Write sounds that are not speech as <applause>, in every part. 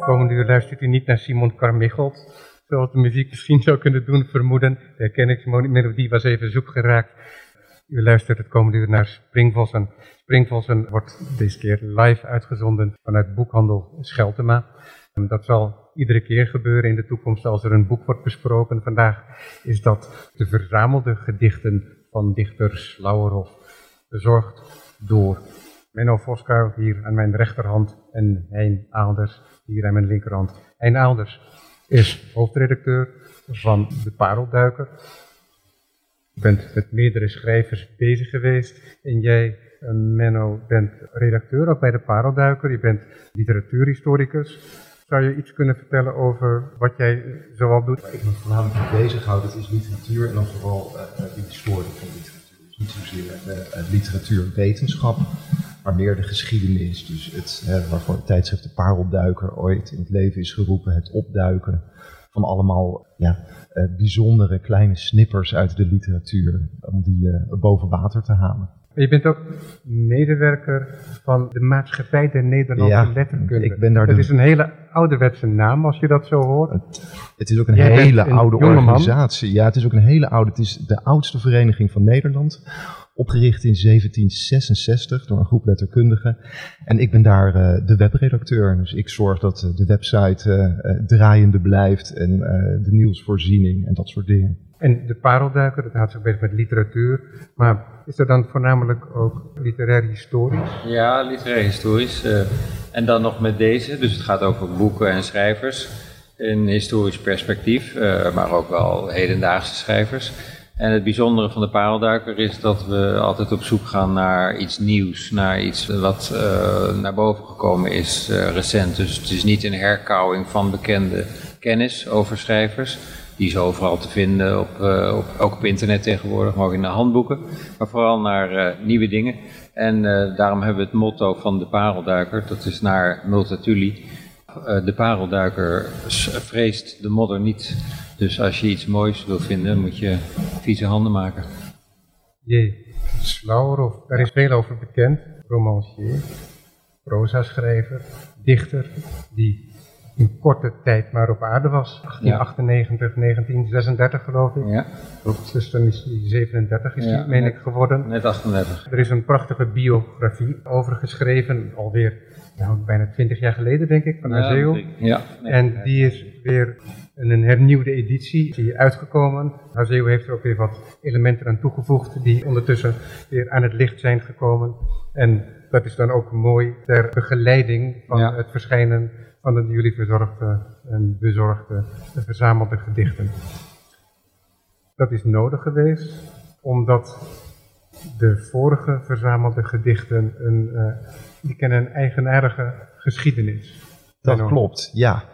Komende uur luistert u niet naar Simon Carmichelt, zoals de muziek misschien zou kunnen doen vermoeden. De herkenningsmelodie was even zoek geraakt. U luistert het komende uur naar Springvossen. Springvossen wordt deze keer live uitgezonden vanuit boekhandel Scheltema. Dat zal iedere keer gebeuren in de toekomst als er een boek wordt besproken. Vandaag is dat de verzamelde gedichten van dichter Slauerhoff, bezorgd door Menno Voskuil hier aan mijn rechterhand en Hein Aalders hier aan mijn linkerhand. Hein Aalders is hoofdredacteur van De Parelduiker. Je bent met meerdere schrijvers bezig geweest en jij, eh, Menno, bent redacteur ook bij De Parelduiker. Je bent literatuurhistoricus. Zou je iets kunnen vertellen over wat jij zoal doet? Waar ik me voornamelijk mee bezighoud, dat is literatuur en dan vooral uh, de historie van literatuur. Dus niet zozeer literatuurwetenschap, maar meer de geschiedenis. Dus het, uh, waarvoor het tijdschrift De Parelduiker ooit in het leven is geroepen, het opduiken van allemaal ja, uh, bijzondere kleine snippers uit de literatuur, om die uh, boven water te halen. Je bent ook medewerker van de Maatschappij der Nederlandse ja, Letterkunde. Ik ben daar dat de... is een hele ouderwetse naam, als je dat zo hoort. Het, het is ook een Jij hele een oude organisatie. Ja, het is ook een hele oude. Het is de oudste vereniging van Nederland. Opgericht in 1766 door een groep letterkundigen. En ik ben daar uh, de webredacteur. Dus ik zorg dat uh, de website uh, draaiende blijft. En de nieuwsvoorziening en dat soort dingen. En de parelduiker, dat houdt zich bezig met literatuur. Maar is er dan voornamelijk ook literair historisch? Ja, literair historisch. Uh, en dan nog met deze. Dus het gaat over boeken en schrijvers. In historisch perspectief, uh, maar ook wel hedendaagse schrijvers. En het bijzondere van de parelduiker is dat we altijd op zoek gaan naar iets nieuws. Naar iets wat uh, naar boven gekomen is recent. Dus het is niet een herkauwing van bekende kennis over schrijvers. Die is overal te vinden, op, uh, op, ook op internet tegenwoordig, maar ook in de handboeken. Maar vooral naar nieuwe dingen. En daarom hebben we het motto van de parelduiker, dat is naar Multatuli. de parelduiker vreest de modder niet. Dus als je iets moois wil vinden, moet je vieze handen maken. Jee, Slauerhoff, daar is veel over bekend. Romancier, proza-schrijver, dichter, die in korte tijd maar op aarde was. 1898, ja. 1936 geloof ik. Ja. Dus dan is hij 37 is ja, meen net, ik geworden. Net 38. Er is een prachtige biografie over geschreven, alweer nou, bijna 20 jaar geleden denk ik, van Azeo. Ja, en die is weer een hernieuwde editie die uitgekomen. Azeo heeft er ook weer wat elementen aan toegevoegd die ondertussen weer aan het licht zijn gekomen. En dat is dan ook mooi ter begeleiding van ja. het verschijnen van de jullie verzorgde en bezorgde en verzamelde gedichten. Dat is nodig geweest, omdat de vorige verzamelde gedichten een, uh, die kennen een eigenaardige geschiedenis. Dat klopt, ja.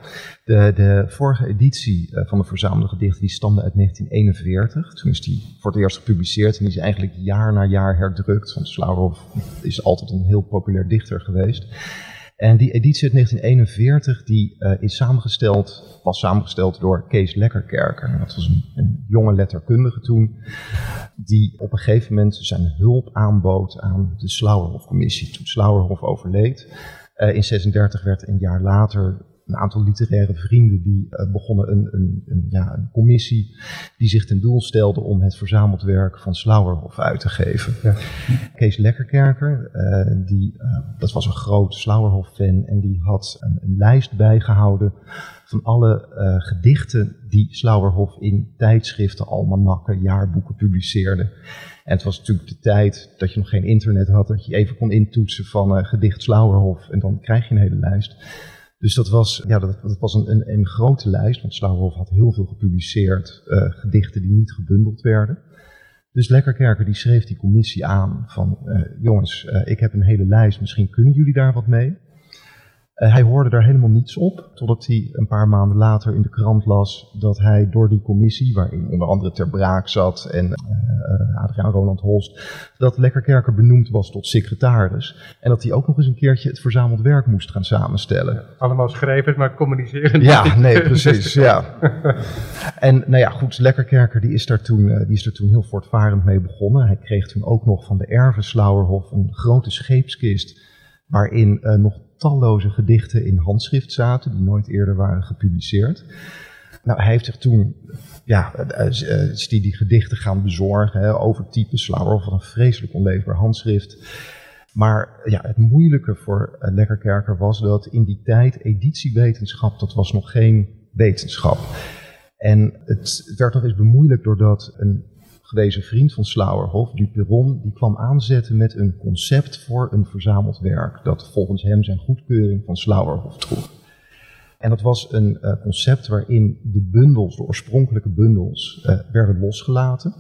De, de vorige editie uh, van de verzamelde gedichten die stamde uit 1941. Toen is die voor het eerst gepubliceerd en die is eigenlijk jaar na jaar herdrukt. Want Slauerhoff is altijd een heel populair dichter geweest. En die editie uit 1941 die, uh, is samengesteld, was samengesteld door Kees Lekkerkerker. Dat was een, een, jonge letterkundige toen, die op een gegeven moment zijn hulp aanbood aan de Slauerhoff-commissie. Toen Slauerhoff overleed, uh, in 36 werd een jaar later een aantal literaire vrienden die uh, begonnen een, een, een, ja, een commissie die zich ten doel stelde om het verzameld werk van Slauerhoff uit te geven. Ja. Kees Lekkerkerker, uh, die, uh, dat was een groot Slauerhoff-fan en die had een, een lijst bijgehouden van alle gedichten die Slauerhoff in tijdschriften, almanakken, jaarboeken publiceerde. En het was natuurlijk de tijd dat je nog geen internet had, dat je even kon intoetsen van gedicht Slauerhoff en dan krijg je een hele lijst. Dus dat was, ja, dat, was een, een, een, grote lijst, want Slauerhoff had heel veel gepubliceerd, uh, gedichten die niet gebundeld werden. Dus Lekkerkerker die schreef die commissie aan van, jongens, ik heb een hele lijst, misschien kunnen jullie daar wat mee. Uh, hij hoorde daar helemaal niets op, totdat hij een paar maanden later in de krant las dat hij door die commissie, waarin onder andere Ter Braak zat en uh, Adriaan Roland Holst, dat Lekkerkerker benoemd was tot secretaris. En dat hij ook nog eens een keertje het verzameld werk moest gaan samenstellen. Allemaal schrijvers, maar communiceren. Ja, nee, <laughs> precies, ja. En nou ja, goed, Lekkerkerker die is, daar toen, uh, die is er toen heel voortvarend mee begonnen. Hij kreeg toen ook nog van de erven Slauerhoff een grote scheepskist waarin uh, nog talloze gedichten in handschrift zaten, die nooit eerder waren gepubliceerd. Nou, hij heeft zich toen ja, is die, die gedichten gaan bezorgen, hè, overtypen, Slauer, van een vreselijk onleesbaar handschrift. Maar ja, het moeilijke voor Lekkerkerker was dat in die tijd editiewetenschap, dat was nog geen wetenschap. En het werd nog eens bemoeilijkt doordat een gewezen vriend van Slauerhof, Duperon, die kwam aanzetten met een concept voor een verzameld werk dat volgens hem zijn goedkeuring van Slauerhof droeg. En dat was een uh, concept waarin de bundels, de oorspronkelijke bundels, uh, werden losgelaten.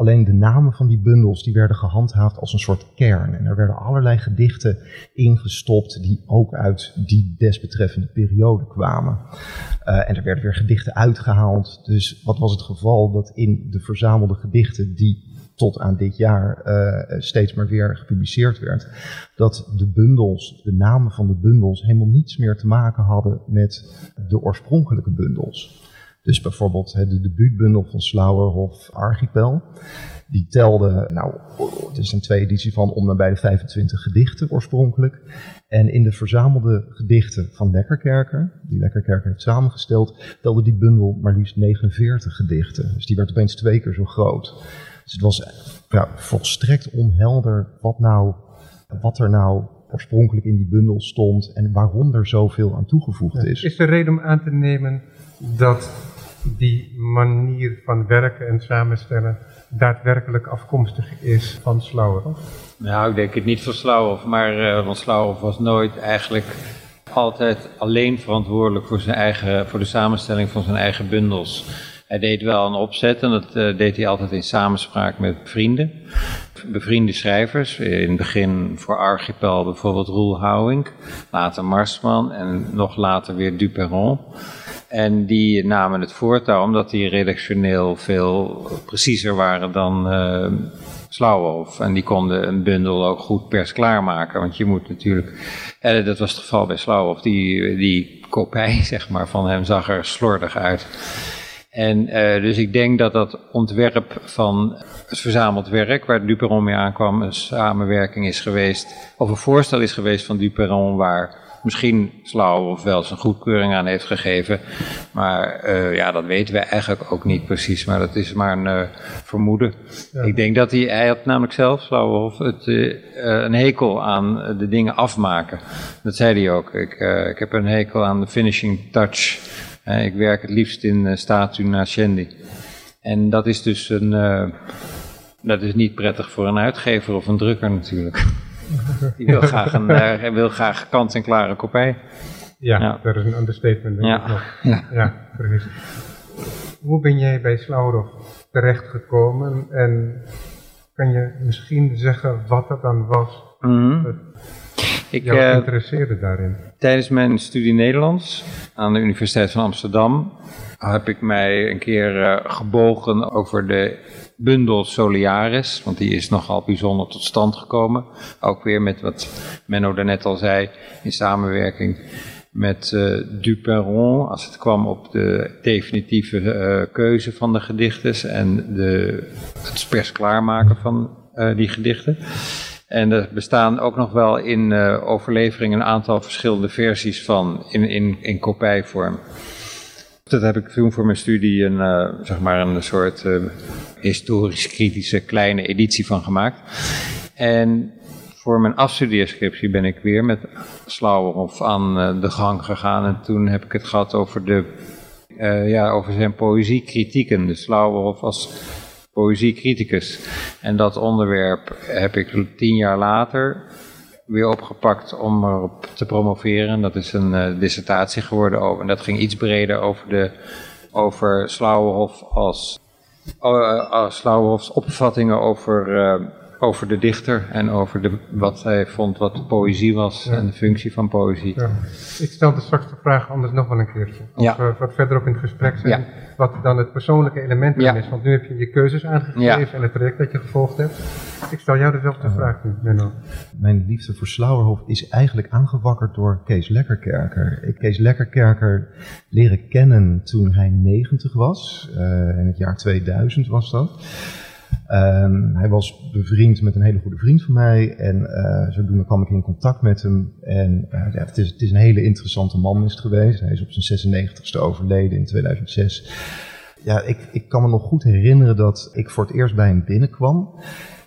Alleen de namen van die bundels die werden gehandhaafd als een soort kern. En er werden allerlei gedichten ingestopt die ook uit die desbetreffende periode kwamen. Uh, en er werden weer gedichten uitgehaald. Dus wat was het geval dat in de verzamelde gedichten die tot aan dit jaar uh, steeds maar weer gepubliceerd werd, dat de bundels, de namen van de bundels, helemaal niets meer te maken hadden met de oorspronkelijke bundels. Dus bijvoorbeeld de debuutbundel van Slauerhof Archipel. Die telde, nou, het is een twee editie van om nabij de 25 gedichten oorspronkelijk. En in de verzamelde gedichten van Lekkerkerker, die Lekkerkerker heeft samengesteld, telde die bundel maar liefst 49 gedichten. Dus die werd opeens twee keer zo groot. Dus het was ja, volstrekt onhelder wat, nou, wat er nou oorspronkelijk in die bundel stond en waarom er zoveel aan toegevoegd is. Is er reden om aan te nemen dat die manier van werken en samenstellen daadwerkelijk afkomstig is van Slauerhoff? Nou, ik denk het niet van Slauerhoff, maar uh, want Slauerhoff was nooit eigenlijk altijd alleen verantwoordelijk voor, zijn eigen, voor de samenstelling van zijn eigen bundels. Hij deed wel een opzet en dat uh, deed hij altijd in samenspraak met vrienden, bevriende schrijvers. In het begin voor Archipel bijvoorbeeld Roel Houwink, later Marsman en nog later weer Duperron. En die namen het voortouw omdat die redactioneel veel preciezer waren dan uh, Slauwhof. En die konden een bundel ook goed pers klaarmaken. Want je moet natuurlijk, en dat was het geval bij Slauwhof, die, die kopij <laughs> zeg maar, van hem zag er slordig uit. En uh, dus ik denk dat dat ontwerp van het verzameld werk, waar Duperon mee aankwam, een samenwerking is geweest, of een voorstel is geweest van Duperon, waar misschien Slauw of wel zijn goedkeuring aan heeft gegeven. Maar uh, ja, dat weten we eigenlijk ook niet precies. Maar dat is maar een uh, vermoeden. Ja. Ik denk dat hij, hij had namelijk zelf, Slauwhof, het, uh, een hekel aan de dingen afmaken. Dat zei hij ook. Ik, ik heb een hekel aan de finishing touch. ik werk het liefst in statu nascendi. En dat is dus een, dat is niet prettig voor een uitgever of een drukker natuurlijk. <laughs> Die wil graag een uh, wil graag kant-en-klare kopij. Ja, ja, dat is een understatement. Ja. nog. ja. ja, precies. Hoe ben jij bij Slauwhof terechtgekomen en kan je misschien zeggen wat dat dan was? Mm -hmm. Ik jou uh, interesseerde daarin. Tijdens mijn studie Nederlands aan de Universiteit van Amsterdam heb ik mij een keer uh, gebogen over de bundel Soliaris, want die is nogal bijzonder tot stand gekomen. Ook weer met wat Menno daarnet al zei, in samenwerking met uh, Duperron, als het kwam op de definitieve uh, keuze van de gedichten en de, het pers klaarmaken van uh, die gedichten. En er bestaan ook nog wel in overlevering een aantal verschillende versies van in, in, in kopijvorm. Dat heb ik toen voor mijn studie een, uh, zeg maar een soort uh, historisch-kritische kleine editie van gemaakt. En voor mijn afstudeerscriptie ben ik weer met Slauwerhof aan uh, de gang gegaan. En toen heb ik het gehad over, de, ja, over zijn poëziekritieken. De Slauwerhof als poëziecriticus. En dat onderwerp heb ik tien jaar later weer opgepakt om erop te promoveren. Dat is een uh, dissertatie geworden over. En dat ging iets breder over, de, over Slauwenhof als, uh, als opvattingen over, uh, over de dichter en over de, wat hij vond wat poëzie was ja. en de functie van poëzie. Ja. Ik stel de straks de vraag anders nog wel een keertje. Of ja. we wat verder op in het gesprek zijn. Wat dan het persoonlijke element erin is. Want nu heb je je keuzes aangegeven en het traject dat je gevolgd hebt. Ik stel jou dezelfde vraag nu, Menno. Mijn liefde voor Slauerhof is eigenlijk aangewakkerd door Kees Lekkerkerker. Ik Kees Lekkerkerker leren kennen toen hij 90 was. Uh, in het jaar 2000 was dat. Ehm, hij was bevriend met een hele goede vriend van mij en uh, zodoende kwam ik in contact met hem. En uh, ja, het, is, het is een hele interessante man is het geweest. Hij is op zijn 96ste overleden in 2006. Ja, ik, ik kan me nog goed herinneren dat ik voor het eerst bij hem binnenkwam.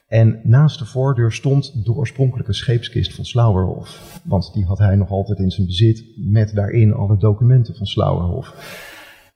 En naast de voordeur stond de oorspronkelijke scheepskist van Slauerhof. Want die had hij nog altijd in zijn bezit met daarin alle documenten van Slauerhof.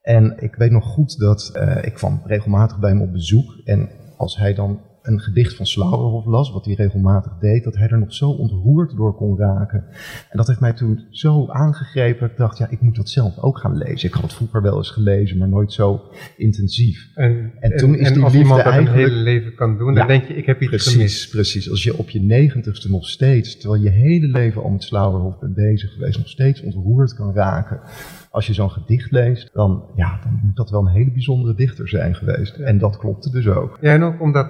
En ik weet nog goed dat uh, ik kwam regelmatig bij hem op bezoek. En als hij dan een gedicht van Slauerhoff las, wat hij regelmatig deed, dat hij er nog zo ontroerd door kon raken. En dat heeft mij toen zo aangegrepen. Ik dacht, ja, ik moet dat zelf ook gaan lezen. Ik had het vroeger wel eens gelezen, maar nooit zo intensief. En, en toen is die als iemand dat een hele leven kan doen, dan denk je, ik heb iets precies, gemist. Precies, als je op je negentigste nog steeds, terwijl je hele leven al met Slauerhoff bent bezig geweest, nog steeds ontroerd kan raken als je zo'n gedicht leest, dan, ja, dan moet dat wel een hele bijzondere dichter zijn geweest. En dat klopte dus ook. Ja, en ook omdat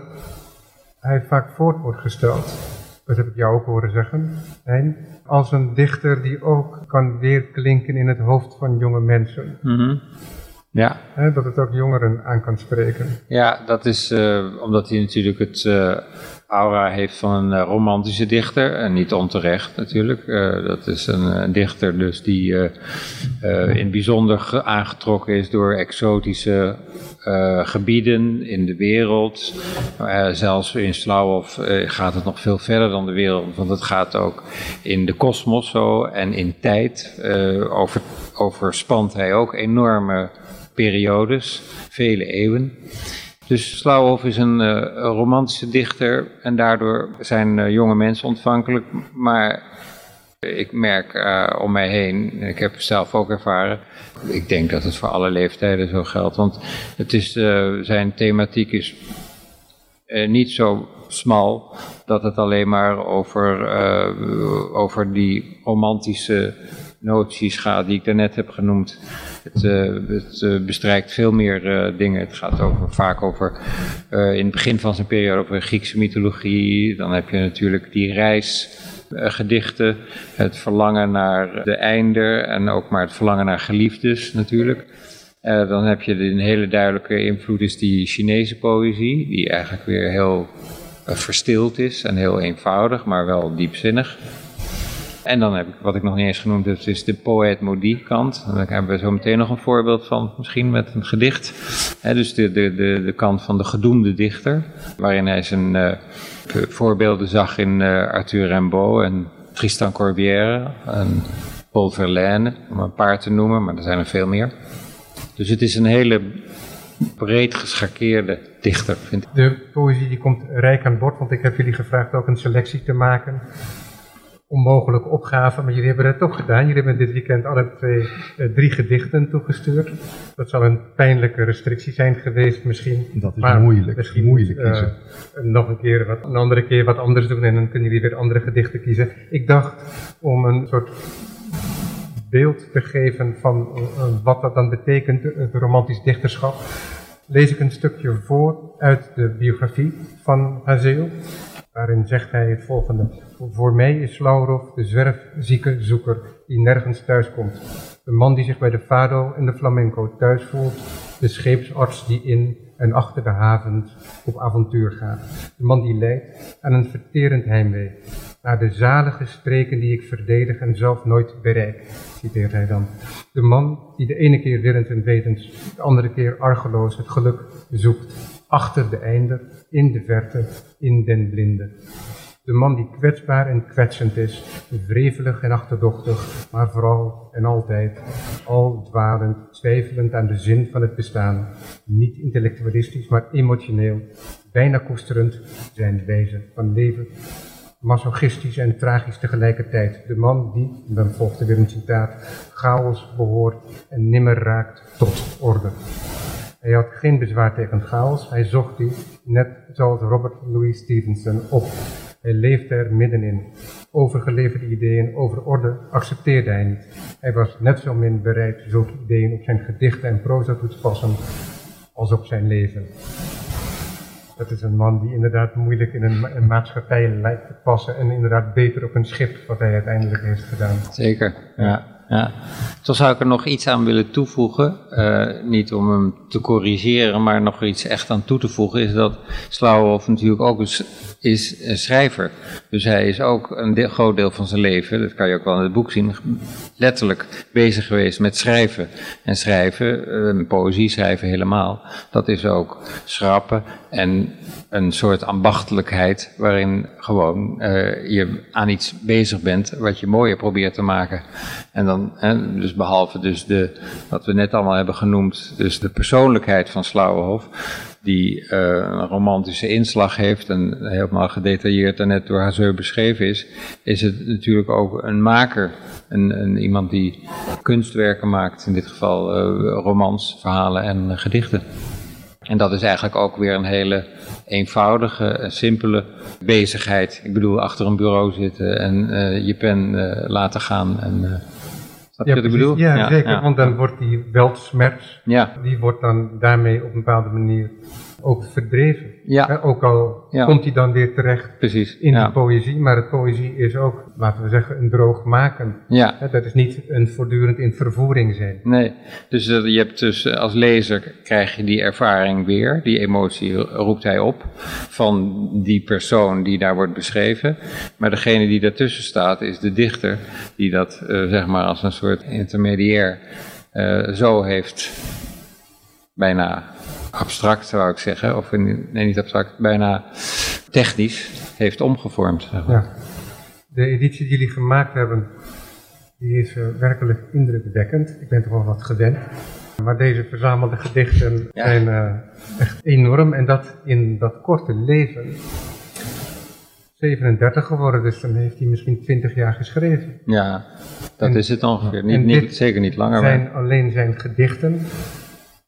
hij vaak voort wordt gesteld. Dat heb ik jou ook horen zeggen. Als een dichter die ook kan weerklinken in het hoofd van jonge mensen. Mm Ja. dat het ook jongeren aan kan spreken. Ja, dat is uh, omdat hij natuurlijk het uh, aura heeft van een uh, romantische dichter. En niet onterecht natuurlijk. dat is een, een, dichter dus die in het bijzonder aangetrokken is door exotische gebieden in de wereld. zelfs in Slauwhof gaat het nog veel verder dan de wereld. Want het gaat ook in de kosmos zo en in tijd. over, overspant hij ook enorme periodes, vele eeuwen. Dus Slauwhof is een, uh, romantische dichter en daardoor zijn uh, jonge mensen ontvankelijk. Maar ik merk uh, om mij heen, en ik heb het zelf ook ervaren, ik denk dat het voor alle leeftijden zo geldt. Want het is, zijn thematiek is niet zo smal dat het alleen maar over, over die romantische noties die ik daarnet heb genoemd. Het, uh, het uh, bestrijkt veel meer uh, dingen. Het gaat over, vaak over, in het begin van zijn periode, over Griekse mythologie. Dan heb je natuurlijk die reisgedichten, het verlangen naar de einder en ook maar het verlangen naar geliefdes natuurlijk. dan heb je een hele duidelijke invloed, is die Chinese poëzie, die eigenlijk weer heel verstild is en heel eenvoudig, maar wel diepzinnig. En dan heb ik, wat ik nog niet eens genoemd heb, is de poet modi kant. En daar hebben we zo meteen nog een voorbeeld van, misschien met een gedicht. dus de, de, de, de kant van de gedoemde dichter, waarin hij zijn uh, voorbeelden zag in uh, Arthur Rimbaud en Tristan Corbière en Paul Verlaine, om een paar te noemen, maar er zijn er veel meer. Dus het is een hele breed geschakeerde dichter, vind ik. De poëzie die komt rijk aan bod, want ik heb jullie gevraagd ook een selectie te maken onmogelijke opgave, maar jullie hebben het toch gedaan. Jullie hebben dit weekend alle twee uh, drie gedichten toegestuurd. Dat zal een pijnlijke restrictie zijn geweest misschien. Dat is maar moeilijk. Misschien moeilijk kiezen. Uh, nog een keer wat, een andere keer wat anders doen en dan kunnen jullie weer andere gedichten kiezen. Ik dacht om een soort beeld te geven van uh, wat dat dan betekent, het romantisch dichterschap. Lees ik een stukje voor uit de biografie van Hazeel. Daarin zegt hij het volgende. Voor mij is Laurov de zwerfzieke zoeker die nergens thuis komt. De man die zich bij de fado en de flamenco thuis voelt. De scheepsarts die in en achter de havens op avontuur gaat. De man die lijdt aan een verterend heimwee. Naar de zalige streken die ik verdedig en zelf nooit bereik, citeert hij dan. De man die de ene keer willend en wetens, de andere keer argeloos het geluk zoekt. Achter de einder, in de verte, in den blinde. De man die kwetsbaar en kwetsend is, wrevelig en achterdochtig, maar vooral en altijd al dwalend, twijfelend aan de zin van het bestaan. Niet intellectualistisch, maar emotioneel, bijna koesterend zijn wijze van leven. Masochistisch en tragisch tegelijkertijd. De man die, dan volgt er weer een citaat, chaos behoort en nimmer raakt tot orde. Hij had geen bezwaar tegen chaos, hij zocht die, net zoals Robert Louis Stevenson, op. Hij leefde er middenin. Overgeleverde ideeën over orde accepteerde hij niet. Hij was net zo min bereid zulke ideeën op zijn gedichten en proza toe te passen als op zijn leven. Dat is een man die inderdaad moeilijk in een, een, maatschappij lijkt te passen en inderdaad beter op een schip, wat hij uiteindelijk heeft gedaan. Zeker, ja. Ja. Toch zou ik er nog iets aan willen toevoegen. Uh, niet om hem te corrigeren, maar nog iets echt aan toe te voegen. Is dat Slauwhoff natuurlijk ook een, is een schrijver. Dus hij is ook een groot deel van zijn leven, dat kan je ook wel in het boek zien, letterlijk bezig geweest met schrijven. En schrijven, uh, poëzie schrijven helemaal, dat is ook schrappen en een soort ambachtelijkheid waarin gewoon uh, je aan iets bezig bent wat je mooier probeert te maken. En dan, dus behalve dus de, wat we net allemaal hebben genoemd, dus de persoonlijkheid van Slauwenhof, die uh, een romantische inslag heeft en helemaal gedetailleerd daarnet door Hazeur beschreven is, is het natuurlijk ook een maker, een, een iemand die kunstwerken maakt, in dit geval uh, romans, verhalen en gedichten. En dat is eigenlijk ook weer een hele eenvoudige, simpele bezigheid. Ik bedoel, achter een bureau zitten en uh, je pen uh, laten gaan. En, uh, snap je ja, wat ik bedoel? Ja, ja zeker, ja. want dan wordt die weltsmerts, ja. die wordt dan daarmee op een bepaalde manier ook verdreven. Ja. Ook al Ja. komt hij dan weer terecht Precies. in ja. die poëzie, maar het poëzie is ook, laten we zeggen, een droog maken. ja. Hè, dat is niet een voortdurend in vervoering zijn. Nee, dus uh, je hebt dus uh, als lezer krijg je die ervaring weer, die emotie roept hij op van die persoon die daar wordt beschreven. Maar degene die daartussen staat is de dichter die dat uh, zeg maar als een soort intermediair zo heeft bijna abstract zou ik zeggen, of in, nee niet abstract, bijna technisch heeft omgevormd. Zeg maar. Ja. De editie die jullie gemaakt hebben, die is uh, werkelijk indrukwekkend. Ik ben toch wel wat gewend. Maar deze verzamelde gedichten Ja. zijn uh, echt enorm. En dat in dat korte leven. 37 geworden, dus dan heeft hij misschien 20 jaar geschreven. Ja, dat En- is het ongeveer. Niet, niet, zeker niet langer. zijn Maar, alleen zijn gedichten.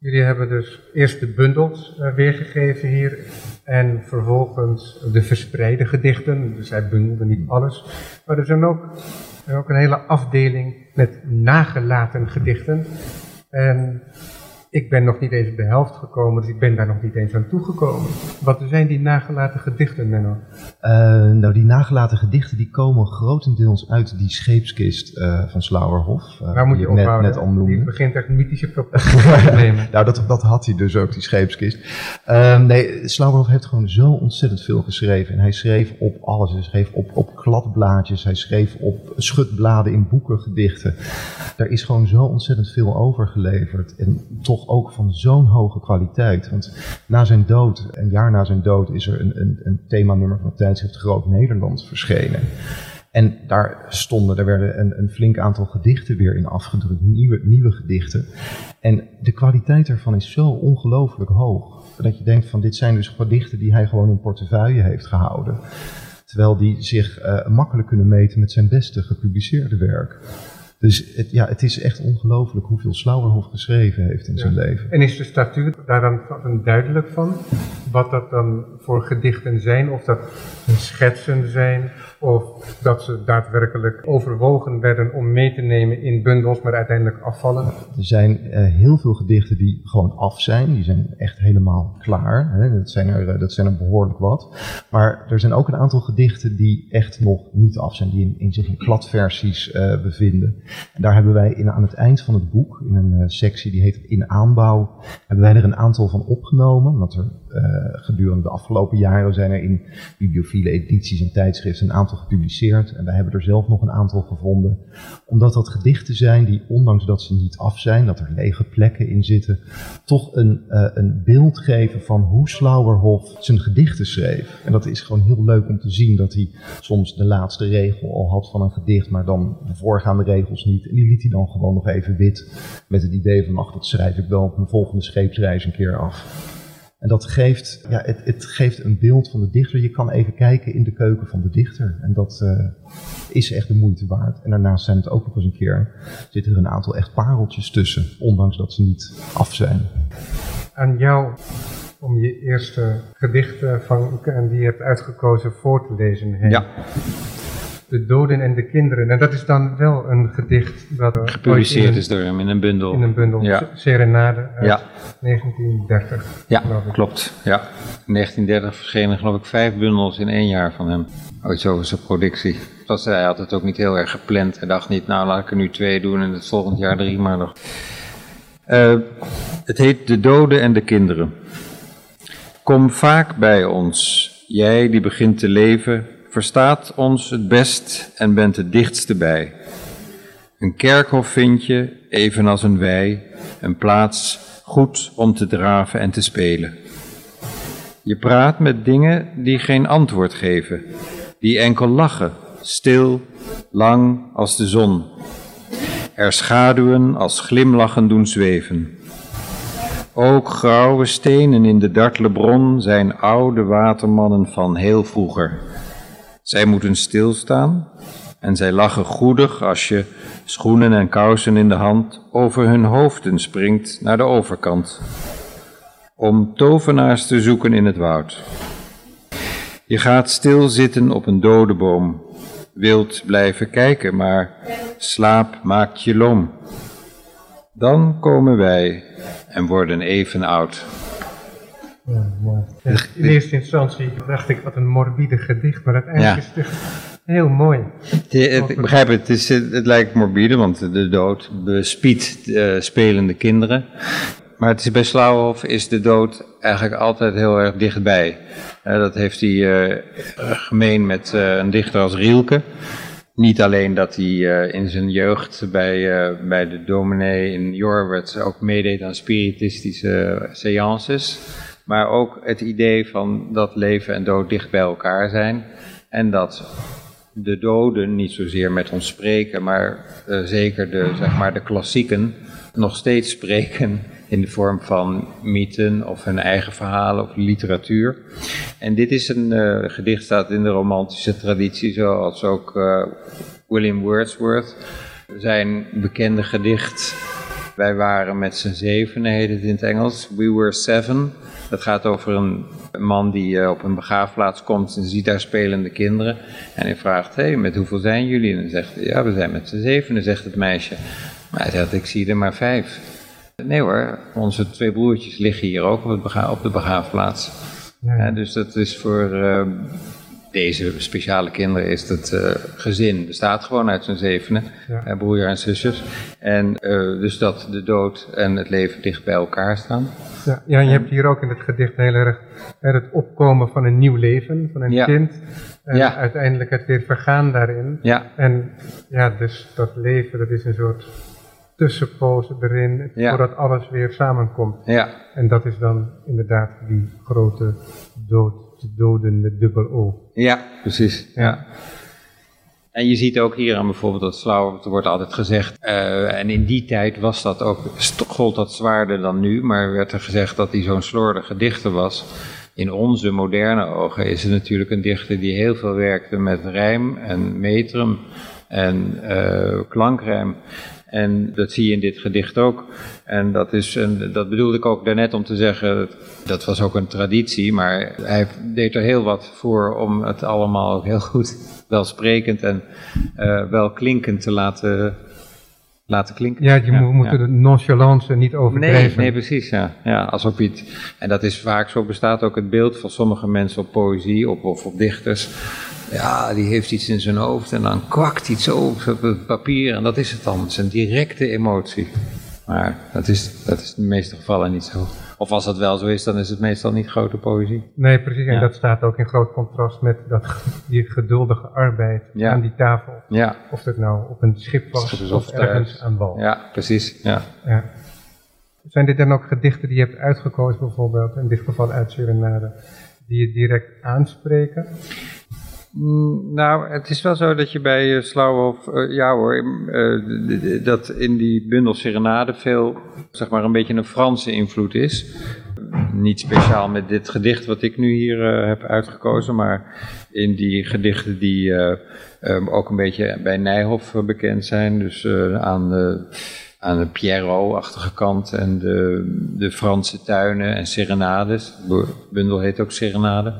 Jullie hebben dus eerst de bundels uh, weergegeven hier en vervolgens de verspreide gedichten. Dus hij bundelde niet alles. Maar er zijn ook, er ook een hele afdeling met nagelaten gedichten. En ik ben nog niet eens op de helft gekomen, dus ik ben daar nog niet eens aan toegekomen. Wat zijn die nagelaten gedichten, Menno? Uh, nou, die nagelaten gedichten die komen grotendeels uit die scheepskist uh, van Slauerhof. Uh, Waar moet je ik net, net al noemde. Die begint echt mythische te <laughs> nemen. Nou, dat, dat had hij dus ook, die scheepskist. Um, nee, Slauerhof heeft gewoon zo ontzettend veel geschreven. En hij schreef op alles. Hij schreef op, op kladblaadjes. Hij schreef op schutbladen in boeken, gedichten. Daar is gewoon zo ontzettend veel overgeleverd. En toch ook van zo'n hoge kwaliteit. Want na zijn dood, een jaar na zijn dood, is er een, een, een themanummer van tijdschrift Groot Nederland verschenen. En daar stonden, er werden een, een flink aantal gedichten weer in afgedrukt, nieuwe, nieuwe gedichten. En de kwaliteit ervan is zo ongelooflijk hoog. Dat je denkt van dit zijn dus gedichten die hij gewoon in portefeuille heeft gehouden. Terwijl die zich uh, makkelijk kunnen meten met zijn beste gepubliceerde werk. Dus het, ja, het is echt ongelooflijk hoeveel Slauerhof geschreven heeft in Ja. zijn leven. En is de statuur daar dan duidelijk van? Wat dat dan voor gedichten zijn? Of dat schetsen zijn? Of dat ze daadwerkelijk overwogen werden om mee te nemen in bundels, maar uiteindelijk afvallen? Er zijn uh, heel veel gedichten die gewoon af zijn. Die zijn echt helemaal klaar. Hè. Dat, zijn er, uh, dat zijn er behoorlijk wat. Maar er zijn ook een aantal gedichten die echt nog niet af zijn. Die in, zich in kladversies uh, bevinden. En daar hebben wij in, aan het eind van het boek, in een sectie die heet In aanbouw, hebben wij er een aantal van opgenomen. Want er gedurende de afgelopen jaren zijn er in bibliophile edities en tijdschriften een aantal gepubliceerd. En wij hebben er zelf nog een aantal gevonden. Omdat dat gedichten zijn die, ondanks dat ze niet af zijn, dat er lege plekken in zitten, toch een, uh, een beeld geven van hoe Slauerhof zijn gedichten schreef. En dat is gewoon heel leuk om te zien dat hij soms de laatste regel al had van een gedicht, maar dan de voorgaande regels niet. En die liet hij dan gewoon nog even wit met het idee van, ach, dat schrijf ik wel op mijn volgende scheepsreis een keer af. En dat geeft, ja, het, het, geeft een beeld van de dichter. Je kan even kijken in de keuken van de dichter. En dat uh, is echt de moeite waard. En daarnaast zijn het ook nog eens een keer, zitten er een aantal echt pareltjes tussen, ondanks dat ze niet af zijn. Aan jou om je eerste gedicht van, en die je hebt uitgekozen voor te lezen. Ja. De doden en de kinderen. En dat is dan wel een gedicht dat gepubliceerd is door hem in een bundel. In een bundel. Ja. Serenade uit Ja. 1930. Ja, klopt. Ja. In 1930 verschenen geloof ik vijf bundels in één jaar van hem. Ooit was zijn productie. was hij had het ook niet heel erg gepland. Hij dacht niet, nou laat ik er nu twee doen en het volgend jaar drie maar nog. Uh, het heet De Doden en de Kinderen. Kom vaak bij ons, jij die begint te leven, verstaat ons het best en bent het dichtste bij. Een kerkhof vind je, evenals een wei, een plaats goed om te draven en te spelen. Je praat met dingen die geen antwoord geven, die enkel lachen, stil, lang als de zon. Er schaduwen als glimlachen doen zweven. Ook grauwe stenen in de dartle bron zijn oude watermannen van heel vroeger. Zij moeten stilstaan en zij lachen goedig als je, schoenen en kousen in de hand, over hun hoofden springt naar de overkant. Om tovenaars te zoeken in het woud. Je gaat stilzitten op een dode boom, wilt blijven kijken, maar slaap maakt je loom. Dan komen wij en worden even oud. Ja, mooi. in eerste instantie dacht ik, wat een morbide gedicht, maar uiteindelijk is het heel mooi. ik begrijp het, het, is, het lijkt morbide, want de dood bespiedt uh, spelende kinderen. Maar het is, bij Slauwhof is de dood eigenlijk altijd heel erg dichtbij. Uh, dat heeft hij uh, gemeen met een dichter als Rielke. Niet alleen dat hij uh, in zijn jeugd bij, uh, bij de dominee in Jorwert ook meedeed aan spiritistische seances, maar ook het idee van dat leven en dood dicht bij elkaar zijn en dat de doden niet zozeer met ons spreken, maar uh, zeker de, zeg maar, de klassieken nog steeds spreken in de vorm van mythen of hun eigen verhalen of literatuur. En dit is een uh, gedicht staat in de romantische traditie, zoals ook uh, William Wordsworth zijn bekende gedicht. Wij waren met z'n zevenen, heet het in het Engels. We were seven. Dat gaat over een man die uh, op een begraafplaats komt en ziet daar spelende kinderen. En hij vraagt, hé, hey, met hoeveel zijn jullie? En dan zegt hij, ja, we zijn met z'n zevenen, zegt het meisje. Maar hij zegt, ik zie er maar vijf. Nee hoor, onze twee broertjes liggen hier ook op, het op de begraafplaats. Ja, ja. dus dat is voor uh, deze speciale kinderen is het uh, gezin bestaat gewoon uit zijn zevenen, ja. broer en zusjes. En dus dat de dood en het leven dicht bij elkaar staan. Ja, ja en je hebt hier ook in het gedicht heel erg het opkomen van een nieuw leven, van een kind. En uiteindelijk het weer vergaan daarin. Ja. En ja, dus dat leven, dat is een soort tussenpozen erin, ja. voordat alles weer samenkomt. Ja. En dat is dan inderdaad die grote dood, de doden met dubbel O. Ja, precies. Ja. En je ziet ook hier aan bijvoorbeeld dat flauw, er wordt altijd gezegd, uh, en in die tijd was dat ook, gold dat zwaarder dan nu, maar werd er gezegd dat hij zo'n slordige dichter was. In onze moderne ogen is het natuurlijk een dichter die heel veel werkte met rijm en metrum en uh, klankrijm. En dat zie je in dit gedicht ook. En dat, is, en dat bedoelde ik ook daarnet om te zeggen, dat was ook een traditie, maar hij deed er heel wat voor om het allemaal ook heel goed welsprekend en uh, welklinkend te laten, laten klinken. Ja, je moet ja. de nonchalance niet overdrijven. Nee, nee precies, ja. ja alsof je het, en dat is vaak zo, bestaat ook het beeld van sommige mensen op poëzie of, of op dichters ja, die heeft iets in zijn hoofd en dan kwakt iets op het papier en dat is het dan. Het is een directe emotie. Maar dat is, dat is in de meeste gevallen niet zo. Of als dat wel zo is, dan is het meestal niet grote poëzie. Nee, precies. En dat staat ook in groot contrast met dat, die geduldige arbeid ja. aan die tafel. Ja. Of het nou op een schip was Schip of, ergens aan wal. Ja, precies. Ja. ja. Zijn dit dan ook gedichten die je hebt uitgekozen bijvoorbeeld, in dit geval uit Suriname, die je direct aanspreken? Mm, nou, het is wel zo dat je bij uh, Slauwhof, uh, ja hoor, uh, dat in die bundel Serenade veel, zeg maar, een beetje een Franse invloed is. Niet speciaal met dit gedicht wat ik nu hier heb uitgekozen, maar in die gedichten die um, ook een beetje bij Nijhoff bekend zijn. Dus aan de, aan de Pierrot-achtige kant en de, de Franse tuinen en serenades. De bundel heet ook Serenade.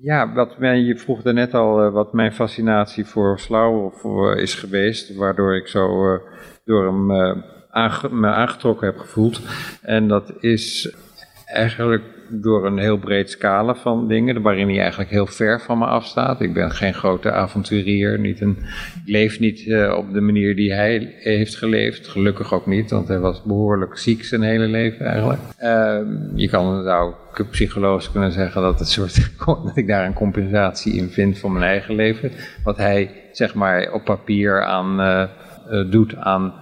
Ja, wat mij, je vroeg daarnet al uh, wat mijn fascinatie voor Slauw uh, is geweest, waardoor ik zo uh, door hem me aangetrokken heb gevoeld. En dat is Eigenlijk door een heel breed scala van dingen, waarin hij eigenlijk heel ver van me afstaat. Ik ben geen grote avonturier, niet een, ik leef niet uh, op de manier die hij heeft geleefd. Gelukkig ook niet, want hij was behoorlijk ziek zijn hele leven eigenlijk. Uh, je kan zou psychologisch kunnen zeggen dat, het soort, <laughs> dat ik daar een compensatie in vind voor mijn eigen leven. Wat hij zeg maar op papier aan, uh, doet aan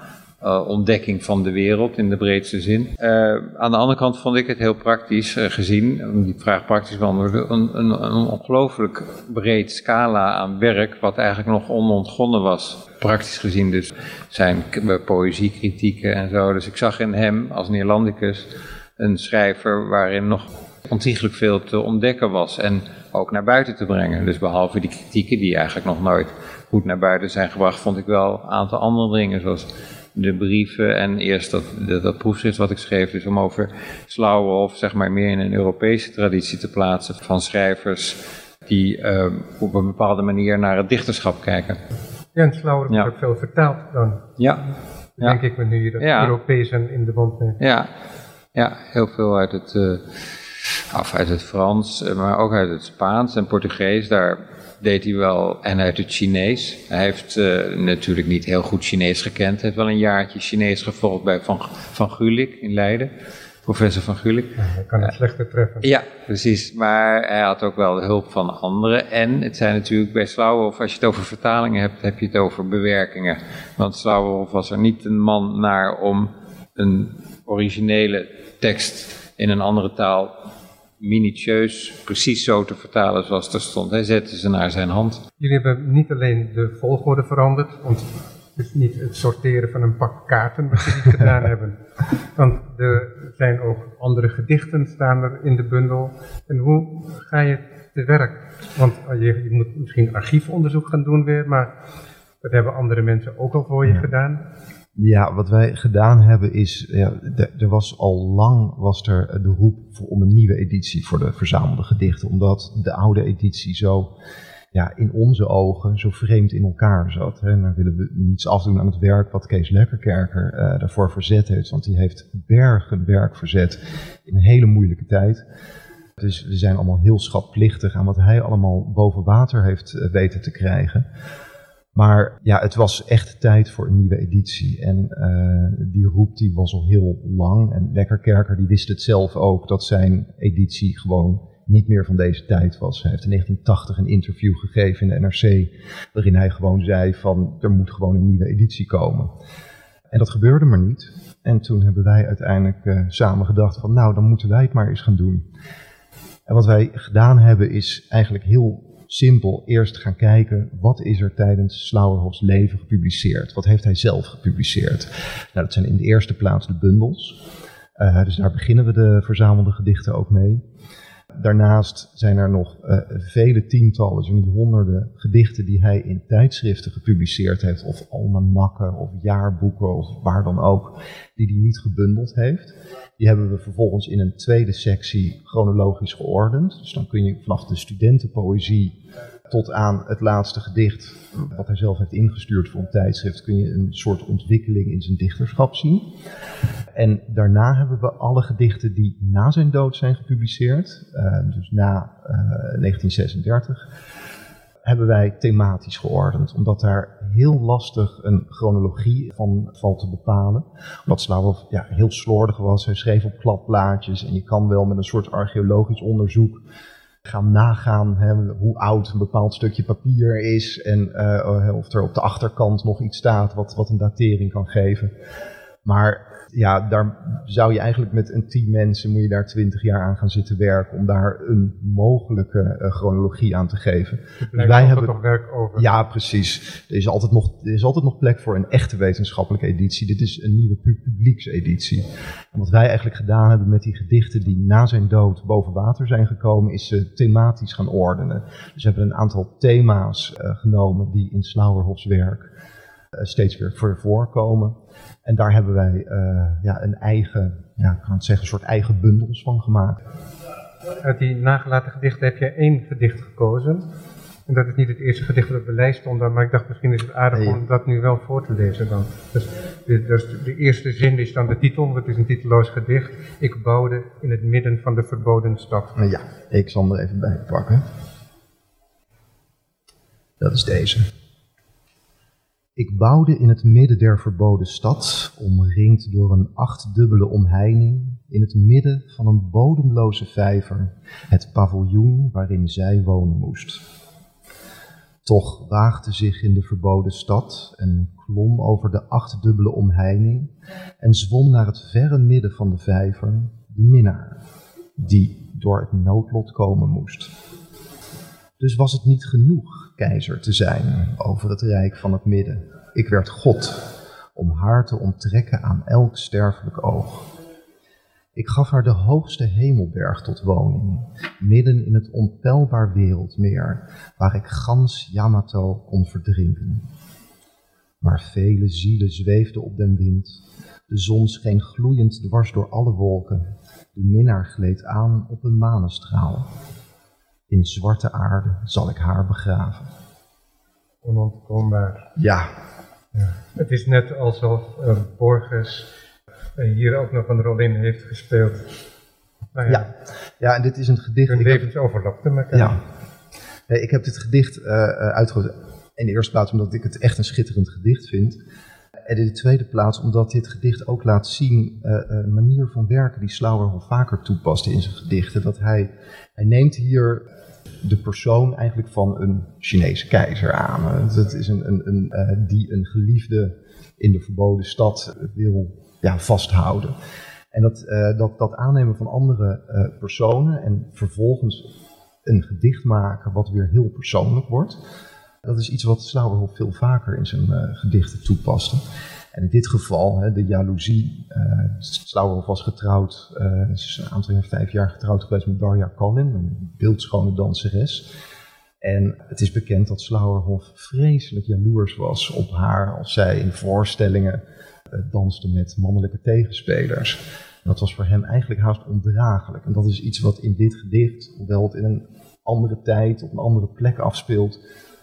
uh, ontdekking van de wereld in de breedste zin. Uh, aan de andere kant vond ik het heel praktisch uh, gezien, die vraag praktisch beantwoorden, een, een, een ongelooflijk breed scala aan werk wat eigenlijk nog onontgonnen was. Praktisch gezien dus zijn poëziekritieken en zo. Dus ik zag in hem als Neerlandicus een schrijver waarin nog ontiegelijk veel te ontdekken was en ook naar buiten te brengen. Dus behalve die kritieken die eigenlijk nog nooit goed naar buiten zijn gebracht, vond ik wel een aantal andere dingen zoals de brieven en eerst dat, dat, dat, proefschrift wat ik schreef, dus om over of zeg maar meer in een Europese traditie te plaatsen van schrijvers die uh, op een bepaalde manier naar het dichterschap kijken. Ja, en Slauwer wordt ook veel vertaald dan. Ja. Denk ik me nu dat ja. Europees en in de band neemt. Ja. ja, heel veel uit het, uh, af uit het Frans, maar ook uit het Spaans en Portugees. Daar deed hij wel, en uit het Chinees. Hij heeft uh, natuurlijk niet heel goed Chinees gekend. Hij heeft wel een jaartje Chinees gevolgd bij Van, van Gulik in Leiden. Professor Van Gulik. Ja, hij kan het slechter treffen. Ja, precies. Maar hij had ook wel de hulp van anderen. En het zijn natuurlijk bij Slauwhoff, als je het over vertalingen hebt, heb je het over bewerkingen. Want Slauwhoff was er niet een man naar om een originele tekst in een andere taal minutieus precies zo te vertalen zoals er stond. Hij zette ze naar zijn hand. Jullie hebben niet alleen de volgorde veranderd, want het is niet het sorteren van een pak kaarten wat jullie <laughs> gedaan hebben. Want er zijn ook andere gedichten staan er in de bundel. En hoe ga je te werk? Want je, je moet misschien archiefonderzoek gaan doen weer, maar dat hebben andere mensen ook al voor je gedaan. Ja, wat wij gedaan hebben is, ja, er was al lang was er de roep voor, om een nieuwe editie voor de verzamelde gedichten, omdat de oude editie zo ja, in onze ogen zo vreemd in elkaar zat. Hè. En dan willen we niets afdoen aan het werk wat Kees Lekkerkerker uh, daarvoor verzet heeft, want die heeft bergen werk verzet in een hele moeilijke tijd. Dus we zijn allemaal heel schapplichtig aan wat hij allemaal boven water heeft weten te krijgen. Maar ja, het was echt tijd voor een nieuwe editie. En uh, die roep die was al heel lang. En Lekkerkerker die wist het zelf ook dat zijn editie gewoon niet meer van deze tijd was. Hij heeft in 1980 een interview gegeven in de NRC waarin hij gewoon zei van er moet gewoon een nieuwe editie komen. En dat gebeurde maar niet. En toen hebben wij uiteindelijk uh, samen gedacht van nou dan moeten wij het maar eens gaan doen. En wat wij gedaan hebben is eigenlijk heel simpel eerst gaan kijken wat is er tijdens Slauerhofs leven gepubliceerd. Wat heeft hij zelf gepubliceerd? Nou, dat zijn in de eerste plaats de bundels. Uh, dus daar beginnen we de verzamelde gedichten ook mee. Daarnaast zijn er nog uh, vele tientallen, zo niet honderden gedichten die hij in tijdschriften gepubliceerd heeft, of almanakken, of jaarboeken, of waar dan ook, die hij niet gebundeld heeft. Die hebben we vervolgens in een tweede sectie chronologisch geordend. Dus dan kun je vanaf de studentenpoëzie tot aan het laatste gedicht, wat hij zelf heeft ingestuurd voor een tijdschrift, kun je een soort ontwikkeling in zijn dichterschap zien. En daarna hebben we alle gedichten die na zijn dood zijn gepubliceerd, uh, dus na eh, 1936 hebben wij thematisch geordend, omdat daar heel lastig een chronologie van valt te bepalen. Omdat Slavov ja, heel slordig was, hij schreef op kladblaadjes en je kan wel met een soort archeologisch onderzoek gaan nagaan hè, hoe oud een bepaald stukje papier is en uh, of er op de achterkant nog iets staat wat, wat een datering kan geven. Maar ja, daar zou je eigenlijk met een team mensen, moet je daar twintig jaar aan gaan zitten werken om daar een mogelijke uh, chronologie aan te geven. Dus wij hebben toch werk over. Ja, precies. Er is, altijd nog, er is altijd nog plek voor een echte wetenschappelijke editie. Dit is een nieuwe publiekseditie. En wat wij eigenlijk gedaan hebben met die gedichten die na zijn dood boven water zijn gekomen, is ze thematisch gaan ordenen. Dus we hebben een aantal thema's uh, genomen die in Slauerhofs werk steeds weer voor voorkomen. En daar hebben wij uh, ja, een eigen, ja, ik kan het zeggen, een soort eigen bundels van gemaakt. Uit die nagelaten gedichten heb je één gedicht gekozen. En dat is niet het eerste gedicht dat op de lijst stond, maar ik dacht misschien is het aardig om dat nu wel voor te lezen dan. Dus, de, dus de eerste zin is dan de titel, want het is een titeloos gedicht. Ik bouwde in het midden van de verboden stad. Nou ja, ik zal hem er even bij pakken. Dat is deze. Ik bouwde in het midden der verboden stad, omringd door een achtdubbele omheining, in het midden van een bodemloze vijver, het paviljoen waarin zij wonen moest. Toch waagde zich in de verboden stad en klom over de achtdubbele omheining en zwom naar het verre midden van de vijver, de minnaar, die door het noodlot komen moest. Dus was het niet genoeg keizer te zijn over het rijk van het midden. Ik werd God, om haar te onttrekken aan elk sterfelijk oog. Ik gaf haar de hoogste hemelberg tot woning, midden in het onpeilbaar wereldmeer, waar ik gans Yamato kon verdrinken. Maar vele zielen zweefden op den wind, de zon scheen gloeiend dwars door alle wolken, de minnaar gleed aan op een manestraal. In zwarte aarde zal ik haar begraven. Onontkoombaar. Ja, Het is net alsof uh, Borges hier ook nog een rol in heeft gespeeld. Nou ja, ja. ja, en dit is een gedicht. hun ik heb- levens overlapten elkaar. Ja. Nee, ik heb dit gedicht eh uh, uitgekozen. In de eerste plaats omdat ik het echt een schitterend gedicht vind. En in de tweede plaats omdat dit gedicht ook laat zien uh, een manier van werken die Slauerhoff vaker toepaste in zijn gedichten. Dat hij, hij neemt hier de persoon eigenlijk van een Chinese keizer aan. Het is een, een, een, uh, die een geliefde in de verboden stad wil ja, vasthouden. En dat, uh, dat, dat aannemen van andere uh, personen en vervolgens een gedicht maken wat weer heel persoonlijk wordt. Dat is iets wat Slauerhoff veel vaker in zijn gedichten toepaste. En in dit geval, hè, de jaloezie. Uh, was getrouwd, uh, is een aantal jaar, vijf jaar getrouwd geweest met Darja Kallin, een beeldschone danseres. En het is bekend dat Slauerhoff vreselijk jaloers was op haar als zij in voorstellingen uh, danste met mannelijke tegenspelers. En dat was voor hem eigenlijk haast ondraaglijk. En dat is iets wat in dit gedicht, hoewel het in een andere tijd, op een andere plek afspeelt,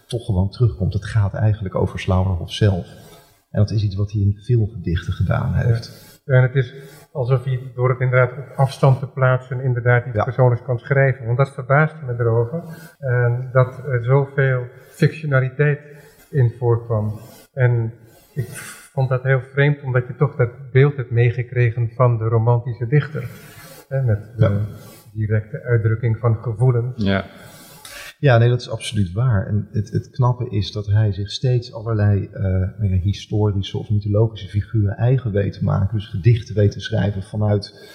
toch gewoon terugkomt. Het gaat eigenlijk over Slauerhoff zelf. En dat is iets wat hij in veel gedichten gedaan heeft. Ja. En het is alsof hij door het inderdaad op afstand te plaatsen inderdaad iets ja. persoonlijks kan schrijven. Want dat verbaasde me erover. En dat er zoveel fictionaliteit in voorkwam. En ik vond dat heel vreemd, omdat je toch dat beeld hebt meegekregen van de romantische dichter. Hè, met de ja. directe uitdrukking van gevoelens. Ja. Ja, nee, dat is absoluut waar. En het, het knappe is dat hij zich steeds allerlei uh, historische of mythologische figuren eigen weet te maken. Dus gedichten weet te schrijven vanuit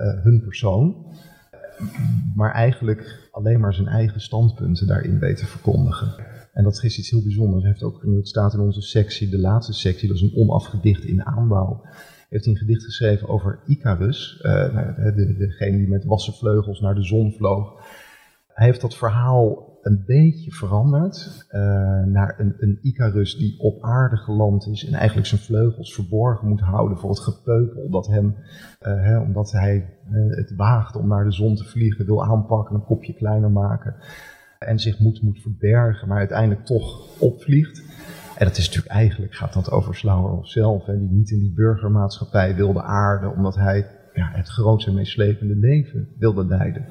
uh, hun persoon. Maar eigenlijk alleen maar zijn eigen standpunten daarin weet te verkondigen. En dat is iets heel bijzonders. Hij heeft ook, het staat in onze sectie, de laatste sectie, dat is een onafgedicht in aanbouw. Heeft hij een gedicht geschreven over Icarus, uh, de, de, degene die met wassen vleugels naar de zon vloog. Hij heeft dat verhaal een beetje veranderd uh, naar een, een Icarus die op aarde geland is en eigenlijk zijn vleugels verborgen moet houden voor het gepeupel dat hem, uh, hè, omdat hij het waagt om naar de zon te vliegen, wil aanpakken, een kopje kleiner maken en zich moet, moet verbergen, maar uiteindelijk toch opvliegt. En dat is natuurlijk eigenlijk, gaat dat over Slauerhoff zelf, hè, die niet in die burgermaatschappij wilde aarden, omdat hij ja, het grootste en meeslepende leven wilde leiden.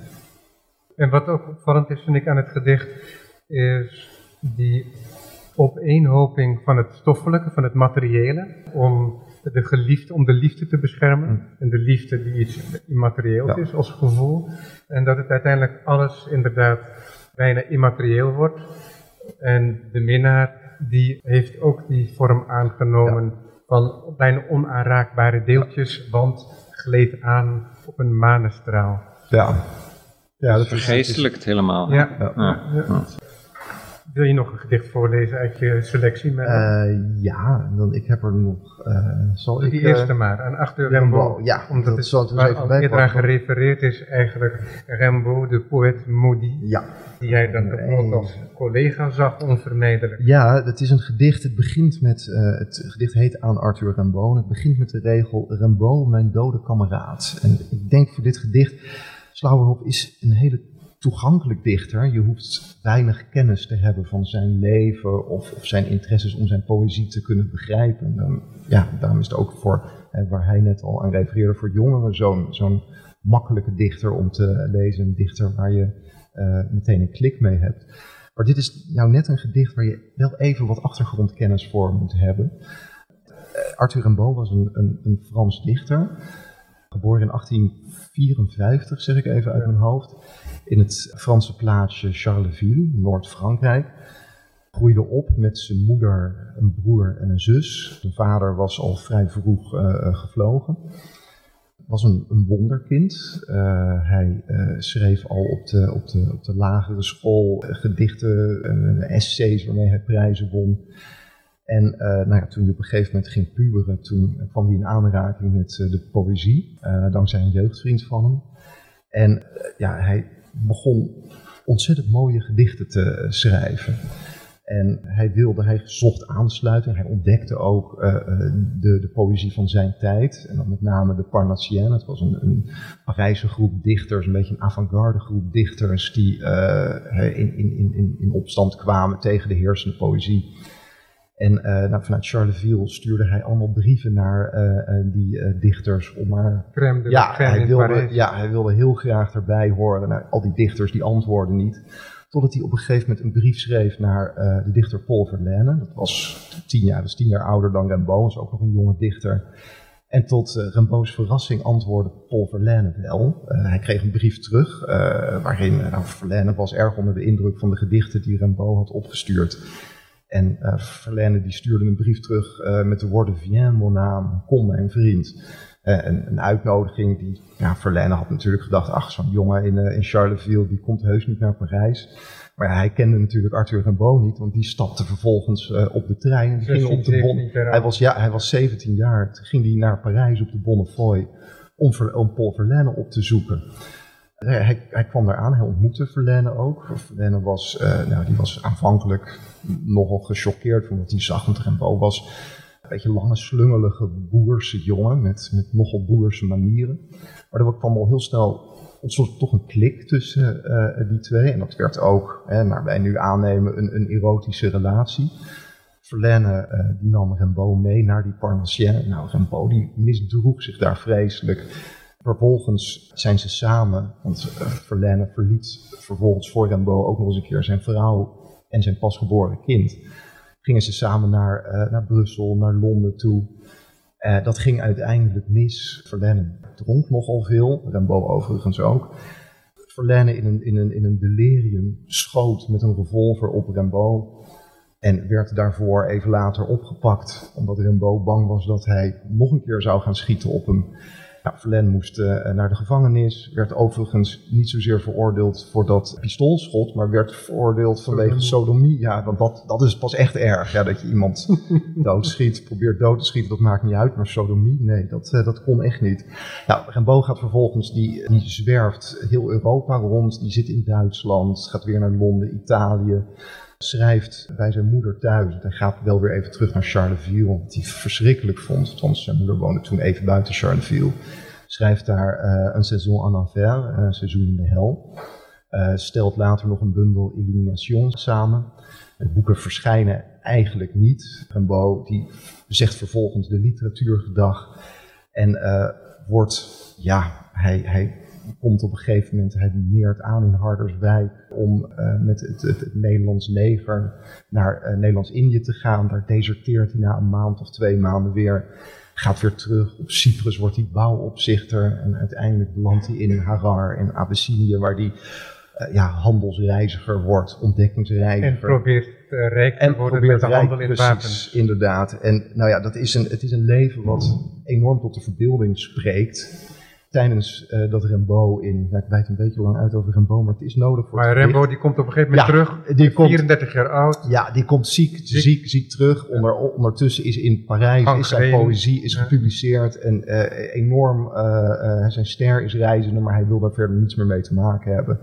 En wat ook opvallend is, vind ik, aan het gedicht, is die opeenhoping van het stoffelijke, van het materiële, om de geliefde, om de liefde te beschermen. Mm. En de liefde die iets immaterieels ja. is als gevoel. En dat het uiteindelijk alles inderdaad bijna immaterieel wordt. En de minnaar, die heeft ook die vorm aangenomen ja. van bijna onaanraakbare deeltjes, want gleed aan op een manestraal. Ja, ja, dat vergeestelijkt is... helemaal. Ja. Ja. ja. Wil je nog een gedicht voorlezen uit je selectie? Uh, ja, dan, ik heb er nog. Uh, zal Die ik, eerste uh, maar, aan achter Rimbaud. Ja, omdat dat het zal het dus waar even al bij eerder aan gerefereerd is, eigenlijk Rimbaud, de poëet maudit. Ja. Die jij dan toch ook als collega zag, onvermijdelijk. Ja, het is een gedicht. Het begint met. eh, het gedicht heet aan Arthur Rimbaud. En het begint met de regel: Rimbaud, mijn dode kameraad. En ik denk voor dit gedicht. Slauerhoff is een hele toegankelijk dichter. Je hoeft weinig kennis te hebben van zijn leven of, of zijn interesses om zijn poëzie te kunnen begrijpen. Dan, ja, daarom is het ook voor, waar hij net al aan refereerde, voor jongeren zo'n zo'n makkelijke dichter om te lezen. Een dichter waar je uh, meteen een klik mee hebt. Maar dit is nou net een gedicht waar je wel even wat achtergrondkennis voor moet hebben. Uh, Arthur Rimbaud was een, een, een Frans dichter. Geboren in 1854, zeg ik even uit mijn hoofd, in het Franse plaatsje Charleville, Noord-Frankrijk. Groeide op met zijn moeder, een broer en een zus. Zijn vader was al vrij vroeg uh, gevlogen. Was een, een wonderkind. Uh, hij schreef al op de, op, de, op de lagere school gedichten, essays waarmee hij prijzen won. En uh, nou toen hij op een gegeven moment ging puberen, toen kwam hij in aanraking met uh, de poëzie, uh, dankzij een jeugdvriend van hem. En ja, hij begon ontzettend mooie gedichten te schrijven. En hij wilde, hij zocht aansluiting, hij ontdekte ook de, de, poëzie van zijn tijd. En dan met name de Parnassienne, het was een, een Parijse groep dichters, een beetje een avant-garde groep dichters die in, in, in, in opstand kwamen tegen de heersende poëzie. En uh, nou, vanuit Charleville stuurde hij allemaal brieven naar uh, uh, die dichters om maar... Crème de ja, crème hij wilde, ja, hij wilde heel graag erbij horen. Nou, al die dichters die antwoorden niet. Totdat hij op een gegeven moment een brief schreef naar de dichter Paul Verlaine. Dat was tien jaar, dus tien jaar ouder dan Rimbaud, was ook nog een jonge dichter. En tot uh, Rimbaud's verrassing antwoordde Paul Verlaine wel. Uh, hij kreeg een brief terug, uh, waarin nou, Verlaine was erg onder de indruk van de gedichten die Rimbaud had opgestuurd. En uh, Verlaine die stuurde een brief terug uh, met de woorden Viens mon âme, kom mijn vriend. Uh, een, een, uitnodiging die, ja, Verlaine had natuurlijk gedacht, ach zo'n jongen in, in Charleville, die komt heus niet naar Parijs. Maar hij kende natuurlijk Arthur Rimbaud niet, want die stapte vervolgens op de trein. En ging op de bon hij, was, ja, hij was 17 jaar, toen ging hij naar Parijs op de Bonnefoy om, om Paul Verlaine op te zoeken. Hij, kwam daar aan, hij ontmoette Verlaine ook. Verlaine was, uh, nou, die was aanvankelijk nogal gechoqueerd van wat hij zag, want Rimbaud was een beetje lange, slungelige boerse jongen met, met nogal boerse manieren. Maar er kwam al heel snel ontstond toch een klik tussen uh, die twee. En dat werd ook, hè, naar wij nu aannemen, een, een erotische relatie. Verlaine uh, die nam Rimbaud mee naar die Parnassienne. Nou, Rimbaud die misdroeg zich daar vreselijk. Vervolgens zijn ze samen, want uh, Verlaine verliet vervolgens voor Rimbaud ook nog eens een keer zijn vrouw en zijn pasgeboren kind. Gingen ze samen naar, uh, naar Brussel, naar Londen toe. Uh, dat ging uiteindelijk mis. Verlaine dronk nogal veel, Rimbaud overigens ook. Verlaine in een, in, een, in een delirium schoot met een revolver op Rimbaud. En werd daarvoor even later opgepakt, omdat Rimbaud bang was dat hij nog een keer zou gaan schieten op hem. Nou, Verlaine moest uh, naar de gevangenis, werd overigens niet zozeer veroordeeld voor dat pistoolschot, maar werd veroordeeld vanwege sodomie. Ja, want dat, dat is pas echt erg, ja, dat je iemand <laughs> doodschiet, probeert dood te schieten, dat maakt niet uit, maar sodomie, nee, dat, uh, dat kon echt niet. Nou, Rimbaud gaat vervolgens, die, die zwerft heel Europa rond, die zit in Duitsland, gaat weer naar Londen, Italië schrijft bij zijn moeder thuis. Hij gaat wel weer even terug naar Charleville, wat hij verschrikkelijk vond. Want zijn moeder woonde toen even buiten Charleville. Schrijft daar uh, een seizoen en enfer, een seizoen in de hel. Uh, stelt later nog een bundel Illumination samen. De boeken verschijnen eigenlijk niet. Rimbaud die zegt vervolgens de literatuurgedag. En uh, wordt, ja, hij, hij komt op een gegeven moment, hij meert aan in Harderswijk om uh, met het, het, het, Nederlands leger naar uh, Nederlands-Indië te gaan. Daar deserteert hij na een maand of twee maanden weer. Gaat weer terug. Op Cyprus wordt hij bouwopzichter. En uiteindelijk belandt hij in Harar in Abyssinië, waar hij uh, ja, handelsreiziger wordt, ontdekkingsreiziger. En probeert rijk te en worden met de handel in precies, wapens. inderdaad. En nou ja, dat is een, het is een leven wat enorm tot de verbeelding spreekt tijdens uh, dat Rimbaud in, nou, ik wijd een beetje lang uit over Rimbaud, maar het is nodig voor Maar gedicht. die komt op een gegeven moment Ja, terug, die komt- 34 jaar oud. Ja, die komt ziek, ziek, ziek, terug. Onder, ondertussen is in Parijs is zijn poëzie is Ja. gepubliceerd en eh, enorm, eh, eh, zijn ster is reizende, maar hij wil daar verder niets meer mee te maken hebben.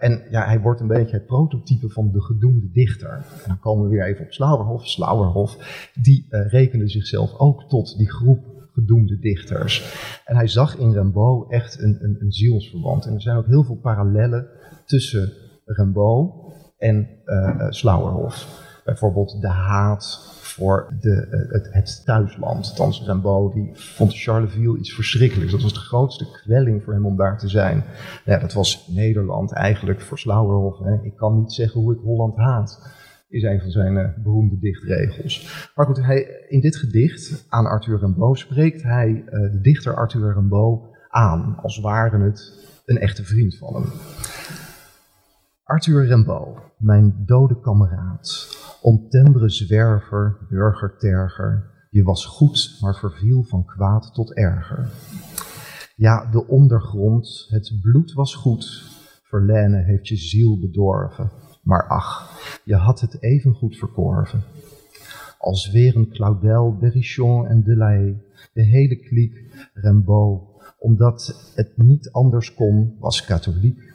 En ja, hij wordt een beetje het prototype van de gedoemde dichter. En dan komen we weer even op Slauwerhof. Slauwerhof, die eh, rekende zichzelf ook tot die groep gedoemde dichters. En hij zag in Rimbaud echt een, een, een zielsverwant. En er zijn ook heel veel parallellen tussen Rimbaud en uh. Bijvoorbeeld de haat voor de, eh, het, het, thuisland. Althans, Rimbaud die vond Charleville iets verschrikkelijks. Dat was de grootste kwelling voor hem om daar te zijn. Nou ja, dat was Nederland eigenlijk voor Slauerhoff. Hè. Ik kan niet zeggen hoe ik Holland haat is een van zijn uh, beroemde dichtregels. Maar goed, hij, in dit gedicht aan Arthur Rimbaud spreekt hij uh, de dichter Arthur Rimbaud aan, als ware het een echte vriend van hem. Arthur Rimbaud, mijn dode kameraad, ontembre zwerver, burgerterger, je was goed, maar verviel van kwaad tot erger. Ja, de ondergrond, het bloed was goed, Verlaine heeft je ziel bedorven, maar ach, je had het even goed verkorven. Als weer een Claudel, Berrichon en Delahaye, de hele kliek, Rimbaud, omdat het niet anders kon, was katholiek.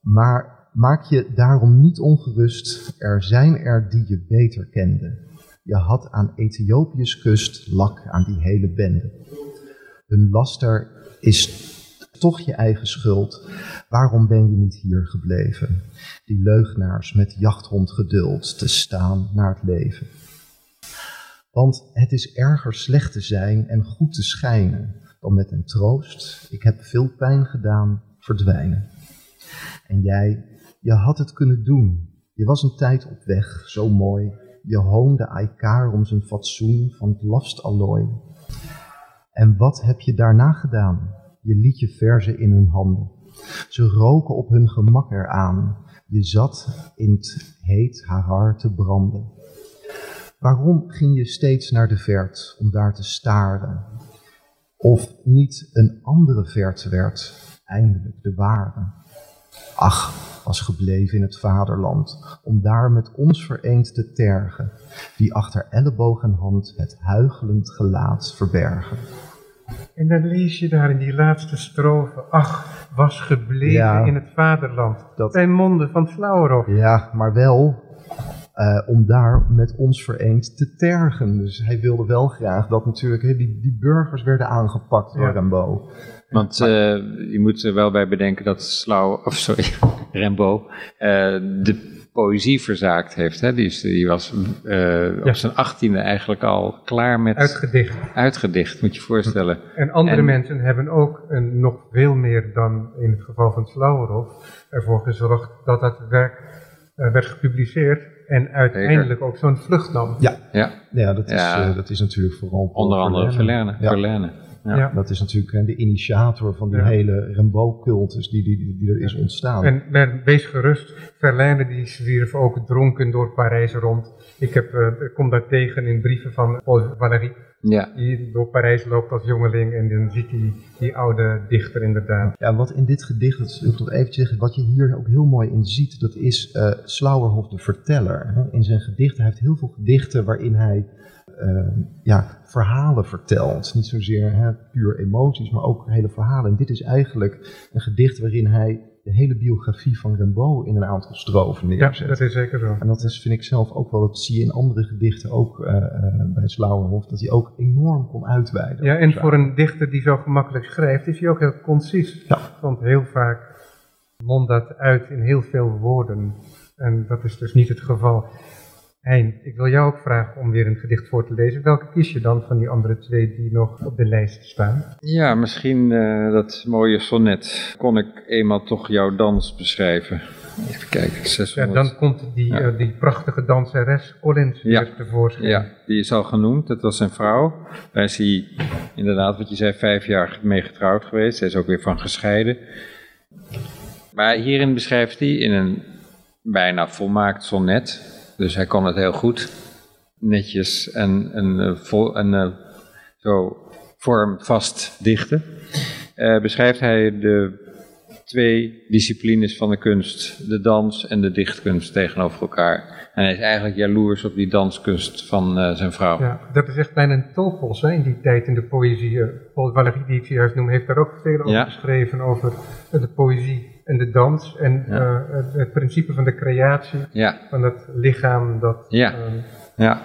Maar maak je daarom niet ongerust, er zijn er die je beter kenden. Je had aan Ethiopië's kust lak aan die hele bende. Hun laster is toch je eigen schuld. Waarom ben je niet hier gebleven? Die leugenaars met jachthond geduld te staan naar het leven. Want het is erger slecht te zijn en goed te schijnen dan met een troost. Ik heb veel pijn gedaan, verdwijnen. En jij, je had het kunnen doen. Je was een tijd op weg, zo mooi. Je hoonde Aikaar om zijn fatsoen van het lafstallooi. En wat heb je daarna gedaan? Je liet je verzen in hun handen. Ze roken op hun gemak eraan. Je zat in het heet haar te branden. Waarom ging je steeds naar de vert om daar te staren? Of niet een andere vert werd, eindelijk de ware? Ach, was gebleven in het vaderland, om daar met ons vereend te tergen, die achter elleboog en hand het huigelend gelaat verbergen. En dan lees je daar in die laatste strofe, ach, was gebleven Ja. in het vaderland. Dat- Bij monden van Slauerhoff. Ja, maar wel eh, om daar met ons vereend te tergen. Dus hij wilde wel graag dat natuurlijk hè, die, die burgers werden aangepakt door Ja. Rimbaud. Want eh, je moet er wel bij bedenken dat Slau, of sorry, <laughs> Rembo, eh, de poëzie verzaakt heeft. Hè? Die, is, die was eh, op zijn achttiende eigenlijk al klaar met Uitgedicht. uitgedicht, moet je je voorstellen. En andere En- mensen hebben ook een, nog veel meer dan in het geval van Slauerhoff ervoor gezorgd dat dat werk eh, werd gepubliceerd en uiteindelijk ook zo'n vlucht nam. Ja, Ja, ja, dat, is, Ja. eh, dat is natuurlijk vooral onder andere. Verlaine. Ja. Ja. Ja. Dat is natuurlijk de initiator van die Ja. hele Rimbaud-cultus die, die, die, die er is ontstaan. En men- wees gerust, Verlaine die zwierf ook dronken door Parijs rond. Ik, heb, eh, ik kom daar tegen in brieven van Paul Valéry, Ja. die door Parijs loopt als jongeling en dan ziet hij die oude dichter inderdaad. Ja, wat in dit gedicht, dat wil ik nog even zeggen, wat je hier ook heel mooi in ziet, dat is eh Slauerhoff de verteller. hè. In zijn gedichten, hij heeft heel veel gedichten waarin hij eh, ja, verhalen vertelt. Niet zozeer hè, puur emoties, maar ook hele verhalen. En dit is eigenlijk een gedicht waarin hij de hele biografie van Rimbaud in een aantal strofen Ja, neerzet. dat is zeker zo. En dat is, vind ik zelf ook wel, dat zie je in andere gedichten ook eh, eh, bij Slauerhoff, dat hij ook enorm kon uitweiden. Ja, en voor een dichter die zo gemakkelijk schrijft, is hij ook heel concis. Ja. Want heel vaak mondt dat uit in heel veel woorden. En dat is dus niet het geval. Hein, ik wil jou ook vragen om weer een gedicht voor te lezen. Welke kies je dan van die andere twee die nog op de lijst staan? Ja, misschien eh, dat mooie sonnet. Kon ik eenmaal toch jouw dans beschrijven? Even kijken, Ja, 600. dan komt die, Ja. eh, die prachtige danseres Collins Ja. weer tevoorschijn. Ja, die is al genoemd. Dat was zijn vrouw. Daar is hij inderdaad, wat je zei, vijf jaar mee getrouwd geweest. Hij is ook weer van gescheiden. Maar hierin beschrijft hij in een bijna volmaakt sonnet. Dus hij kon het heel goed. Netjes en, en, eh, vol, en eh, zo vormvast dichten. Eh, beschrijft hij de twee disciplines van de kunst, de dans en de dichtkunst, tegenover elkaar. En hij is eigenlijk jaloers op die danskunst van zijn vrouw. Ja, dat is echt bijna een topos hè, in die tijd in de poëzie. Paul Valéry, die ik zojuist noem, heeft daar ook veel over Ja. geschreven. Over de poëzie en de dans. En Ja. eh, het, het principe van de creatie Ja, van dat lichaam. Dat, Ja. ehm, ja.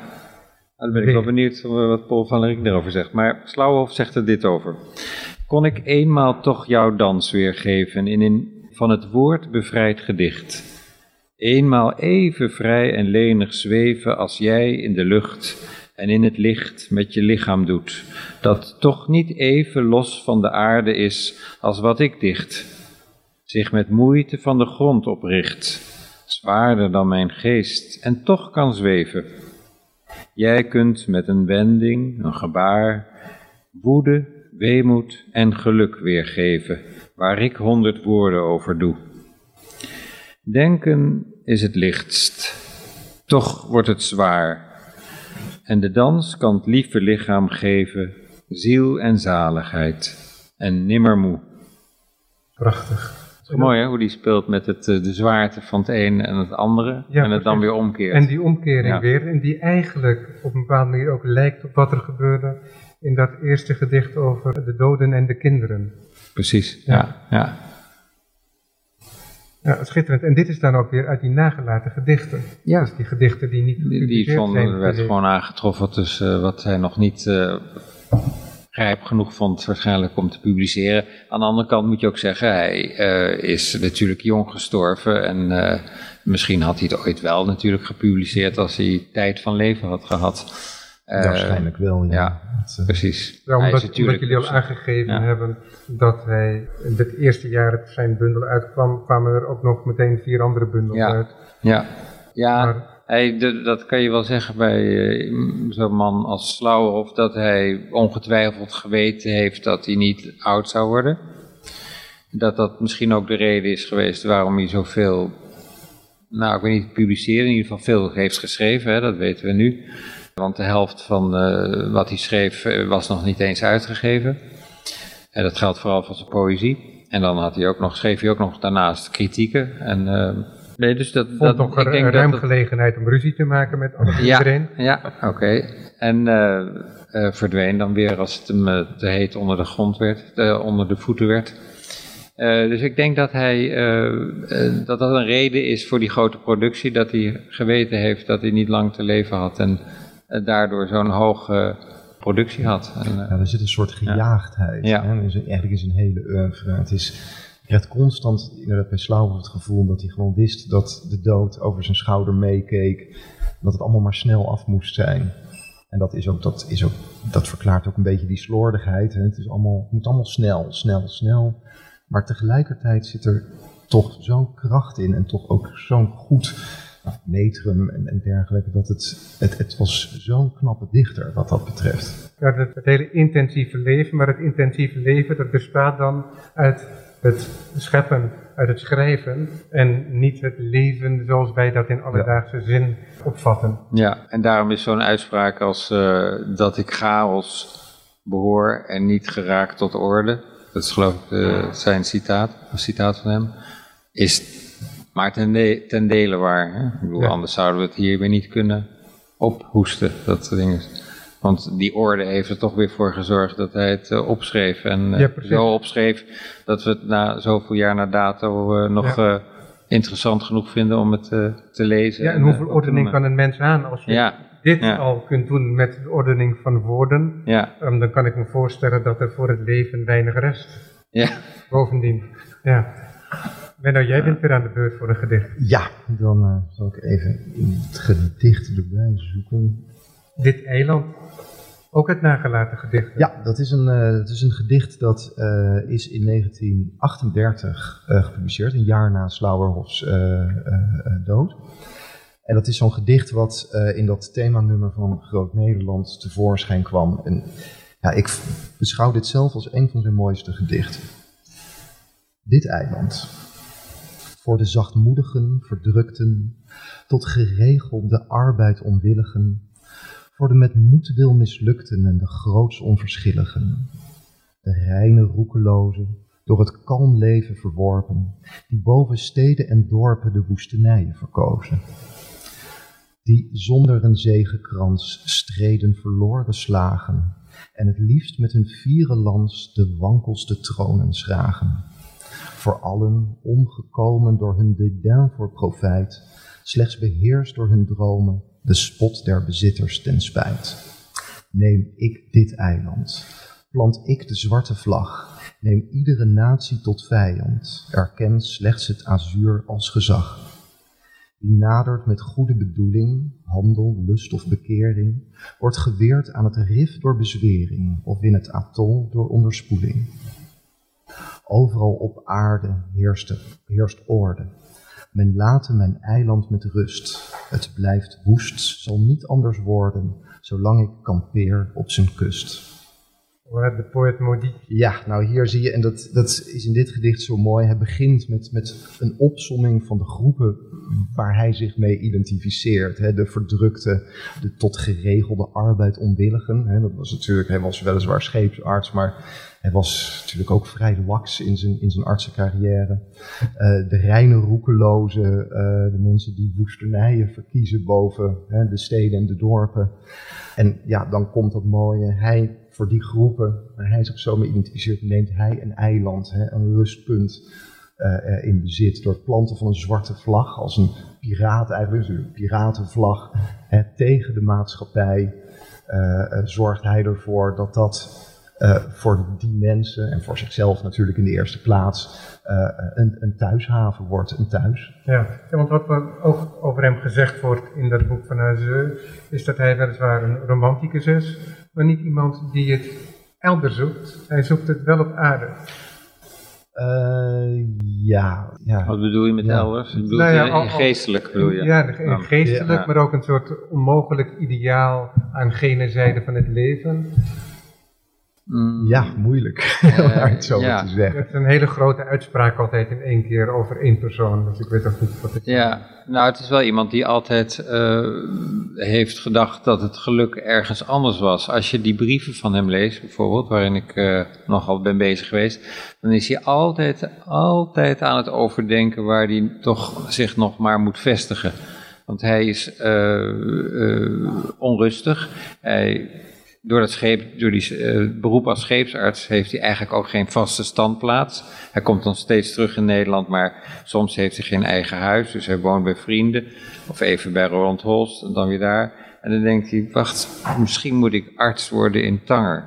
dan ben ik wel benieuwd wat Paul van der Rijk erover zegt. Maar Slauwhof zegt er dit over. Kon ik eenmaal toch jouw dans weergeven in een van het woord bevrijd gedicht. Eenmaal even vrij en lenig zweven als jij in de lucht en in het licht met je lichaam doet, dat toch niet even los van de aarde is als wat ik dicht, zich met moeite van de grond opricht, zwaarder dan mijn geest en toch kan zweven. Jij kunt met een wending, een gebaar, woede, weemoed en geluk weergeven, waar ik honderd woorden over doe. Denken is het lichtst, toch wordt het zwaar. En de dans kan het lieve lichaam geven, ziel en zaligheid, en nimmer moe. Prachtig. Mooi hè, hoe die speelt met het, eh, de zwaarte van het een en het andere, en het dan weer omkeert. En die omkering weer, en die eigenlijk op een bepaalde manier ook lijkt op wat er gebeurde in dat eerste gedicht over de doden en de kinderen. Precies, ja. ja. Ja, schitterend. En dit is dan ook weer uit die nagelaten gedichten. Ja. Dus die gedichten die niet Die, die vonden, werd gewoon aangetroffen tussen wat hij nog niet uh, rijp genoeg vond waarschijnlijk om te publiceren. Aan de andere kant moet je ook zeggen, hij uh, is natuurlijk jong gestorven en uh, misschien had hij het ooit wel natuurlijk gepubliceerd als hij tijd van leven had gehad. Waarschijnlijk wel, ja. ja precies. Ja, omdat, omdat, jullie al aangegeven hebben dat hij in het eerste jaar dat zijn bundel uitkwam, kwamen er ook nog meteen vier andere bundels ja. uit. Ja, ja maar, dat kan je wel zeggen bij uh, zo'n man als Slauerhoff, dat hij ongetwijfeld geweten heeft dat hij niet oud zou worden. Dat dat misschien ook de reden is geweest waarom hij zoveel, nou ik weet niet, publiceren, in ieder geval veel heeft geschreven, hè, dat weten we nu. Want de helft van uh, wat hij schreef uh, was nog niet eens uitgegeven. En dat geldt vooral voor zijn poëzie. En dan had hij ook nog, schreef hij ook nog daarnaast kritieken. En, uh, nee, dus dat, Vond dat, nog ik een denk ruim dat het- gelegenheid om ruzie te maken met alles en ja, iedereen. ja oké. En eh, eh, verdween dan weer als het hem eh, te heet onder de grond werd, onder de voeten werd. Eh, dus ik denk dat hij, dat dat een reden is voor die grote productie, dat hij geweten heeft dat hij niet lang te leven had en daardoor zo'n hoge productie had. En, Ja, er zit een soort gejaagdheid. Ja. Hè? Dus eigenlijk is een hele oeuvre. Het is, krijgt constant inderdaad bij Slauwer het gevoel dat hij gewoon wist dat de dood over zijn schouder meekeek. Dat het allemaal maar snel af moest zijn. En dat, is ook, dat, is ook, dat verklaart ook een beetje die slordigheid. Het, is allemaal, het moet allemaal snel, snel, snel. Maar tegelijkertijd zit er toch zo'n kracht in en toch ook zo'n goed metrum en, en dergelijke. Dat het, het, het was zo'n knappe dichter wat dat betreft. Ja, het, het hele intensieve leven, maar het intensieve leven dat bestaat dan uit het scheppen, uit het schrijven en niet het leven zoals wij dat in alledaagse zin opvatten. Ja, en daarom is zo'n uitspraak als eh, dat ik chaos behoor en niet geraakt tot orde, dat is geloof ik eh, zijn citaat, een citaat van hem, is maar ten, de- ten dele waar. Hè? Ik bedoel, Ja. anders zouden we het hier weer niet kunnen ophoesten, dat soort dingen. Want die orde heeft er toch weer voor gezorgd dat hij het eh, opschreef. En eh, Ja, zo opschreef dat we het na zoveel jaar na dato eh, nog Ja. eh, interessant genoeg vinden om het eh, te lezen. Ja, en eh, hoeveel ordening kan een mens aan als je Ja, dit al kunt doen met de ordening van woorden? ja, Um, dan kan ik me voorstellen dat er voor het leven weinig rest. ja. Bovendien, ja. Benno, jij bent weer aan de beurt voor een gedicht. Ja, dan eh, zal ik even het gedicht erbij zoeken. Dit eiland, ook het nagelaten gedicht. Ja, dat is een, eh, dat is een gedicht dat eh, is in 1938 eh, gepubliceerd, een jaar na Slauerhofs eh, eh, eh, dood. En dat is zo'n gedicht wat eh, in dat themanummer van Groot Nederland tevoorschijn kwam. En ja, ik beschouw dit zelf als een van zijn mooiste gedichten. Dit eiland. Voor de zachtmoedigen, verdrukten, tot geregelde arbeid onwilligen, voor de met moedwil mislukten en de groots onverschilligen. De reine roekelozen, door het kalm leven verworpen, die boven steden en dorpen de woestenijen verkozen. Die zonder een zegenkrans streden verloren slagen en het liefst met hun vieren lans de wankelste tronen schragen. Voor allen omgekomen door hun dédain voor profijt, slechts beheerst door hun dromen, de spot der bezitters ten spijt. Neem ik dit eiland, plant ik de zwarte vlag, neem iedere natie tot vijand, erken slechts het azuur als gezag. Wie nadert met goede bedoeling, handel, lust of bekering, wordt geweerd aan het rif door bezwering of in het atol door onderspoeling. Overal op aarde heerst, heerst orde. Men late mijn eiland met rust. Het blijft woest, zal niet anders worden, zolang ik kampeer op zijn kust. De poëet Maudit. Ja, nou hier zie je, en dat, dat is in dit gedicht zo mooi. Hij begint met, met een opsomming van de groepen waar hij zich mee identificeert. Hè, de verdrukte, de tot geregelde arbeid onwilligen. Hè, dat was natuurlijk, hij was weliswaar scheepsarts, maar hij was natuurlijk ook vrij laks in zijn, in zijn artsencarrière. Uh, de reine roekelozen, uh, de mensen die woesternijen verkiezen boven hè, de steden en de dorpen. En ja, dan komt dat mooie. Hij, voor die groepen waar hij zich zo mee identificeert, neemt hij een eiland, hè, een rustpunt uh, in bezit. Door het planten van een zwarte vlag, als een piraat eigenlijk, een piratenvlag, hè, tegen de maatschappij. zorgt hij ervoor dat dat voor die mensen en voor zichzelf natuurlijk in de eerste plaats een, een, thuishaven wordt, een thuis. Ja, want wat ook over hem gezegd wordt in dat boek van Hazeu, is dat hij weliswaar een romanticus is, maar niet iemand die het elders zoekt. Hij zoekt het wel op aarde. Uh, ja, ja. Wat bedoel je met ja. elders? Bedoel nou ja, al, geestelijk bedoel je? Ja, geestelijk, ja. maar ook een soort onmogelijk ideaal aan gene zijde van het leven. Mm. Ja, moeilijk uh, het zo ja. te zeggen. Het is een hele grote uitspraak altijd in één keer over één persoon, dus ik weet ook niet wat ik... Ja, nou het is wel iemand die altijd uh, heeft gedacht dat het geluk ergens anders was. Als je die brieven van hem leest bijvoorbeeld, waarin ik uh, nogal ben bezig geweest, dan is hij altijd, altijd aan het overdenken waar hij toch zich nog maar moet vestigen. Want hij is onrustig, hij door dat scheep, door die uh, beroep als scheepsarts, heeft hij eigenlijk ook geen vaste standplaats. Hij komt dan steeds terug in Nederland, maar soms heeft hij geen eigen huis. Dus hij woont bij vrienden, of even bij Roland Holst en dan weer daar. En dan denkt hij, wacht, misschien moet ik arts worden in Tanger.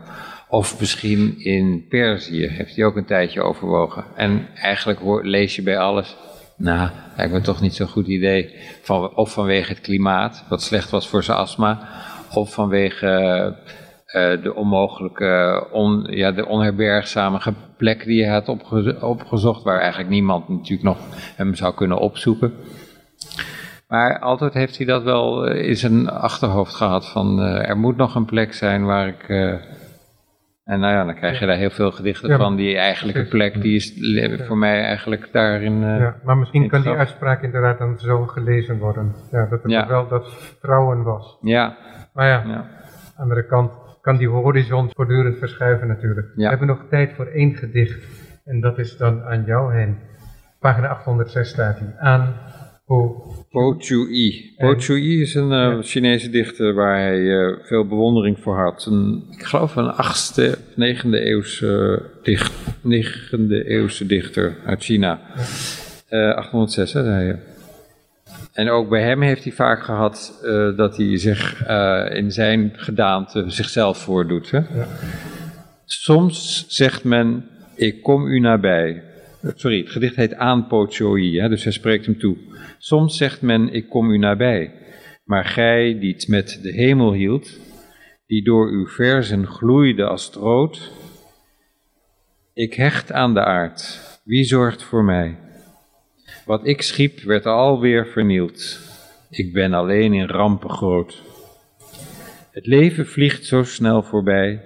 Of misschien in Perzië, heeft hij ook een tijdje overwogen. En eigenlijk lees je bij alles, nou, lijkt me toch niet zo'n goed idee. Van, of vanwege het klimaat, wat slecht was voor zijn astma, of vanwege de onmogelijke, on, ja, de onherbergzame plek die hij had opge opgezocht, waar eigenlijk niemand natuurlijk nog hem zou kunnen opzoeken. Maar altijd heeft hij dat wel uh, in zijn achterhoofd gehad, van uh, er moet nog een plek zijn waar ik... en nou ja, dan krijg je daar heel veel gedichten ja, van. Die eigenlijke plek, die is voor mij eigenlijk daarin. ja, maar misschien kan die uitspraak inderdaad dan zo gelezen worden. Ja, dat het wel dat vertrouwen was. Ja. Maar ja, ja. aan de andere kant, kan die horizon voortdurend verschuiven natuurlijk. We hebben nog tijd voor één gedicht. En dat is dan aan jou heen. Pagina 806 staat hij. Aan Po, po Chu-i. Po Chu-i is een uh, Chinese dichter waar hij uh, veel bewondering voor had. Een, ik geloof een 8e, 9e eeuwse, dicht, 9e eeuwse dichter uit China. Ja. Uh, 806, hè, zei je. En ook bij hem heeft hij vaak gehad uh, dat hij zich uh, in zijn gedaante zichzelf voordoet. Hè? Ja. Soms zegt men, ik kom u nabij. Sorry, het gedicht heet Aan Pochoi, dus hij spreekt hem toe. Soms zegt men, ik kom u nabij. Maar gij die het met de hemel hield, die door uw verzen gloeide als rood. Ik hecht aan de aard, wie zorgt voor mij? Wat ik schiep werd alweer vernield. Ik ben alleen in rampen groot. Het leven vliegt zo snel voorbij.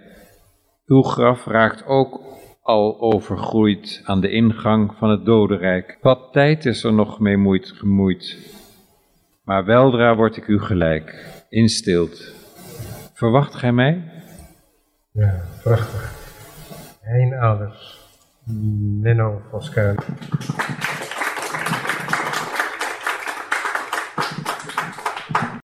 Uw graf raakt ook al overgroeid aan de ingang van het dodenrijk. Wat tijd is er nog mee moeid, gemoeid. Maar weldra word ik u gelijk, in stilte. Verwacht gij mij? Ja, prachtig. Hein Alders, Menno Voskuil.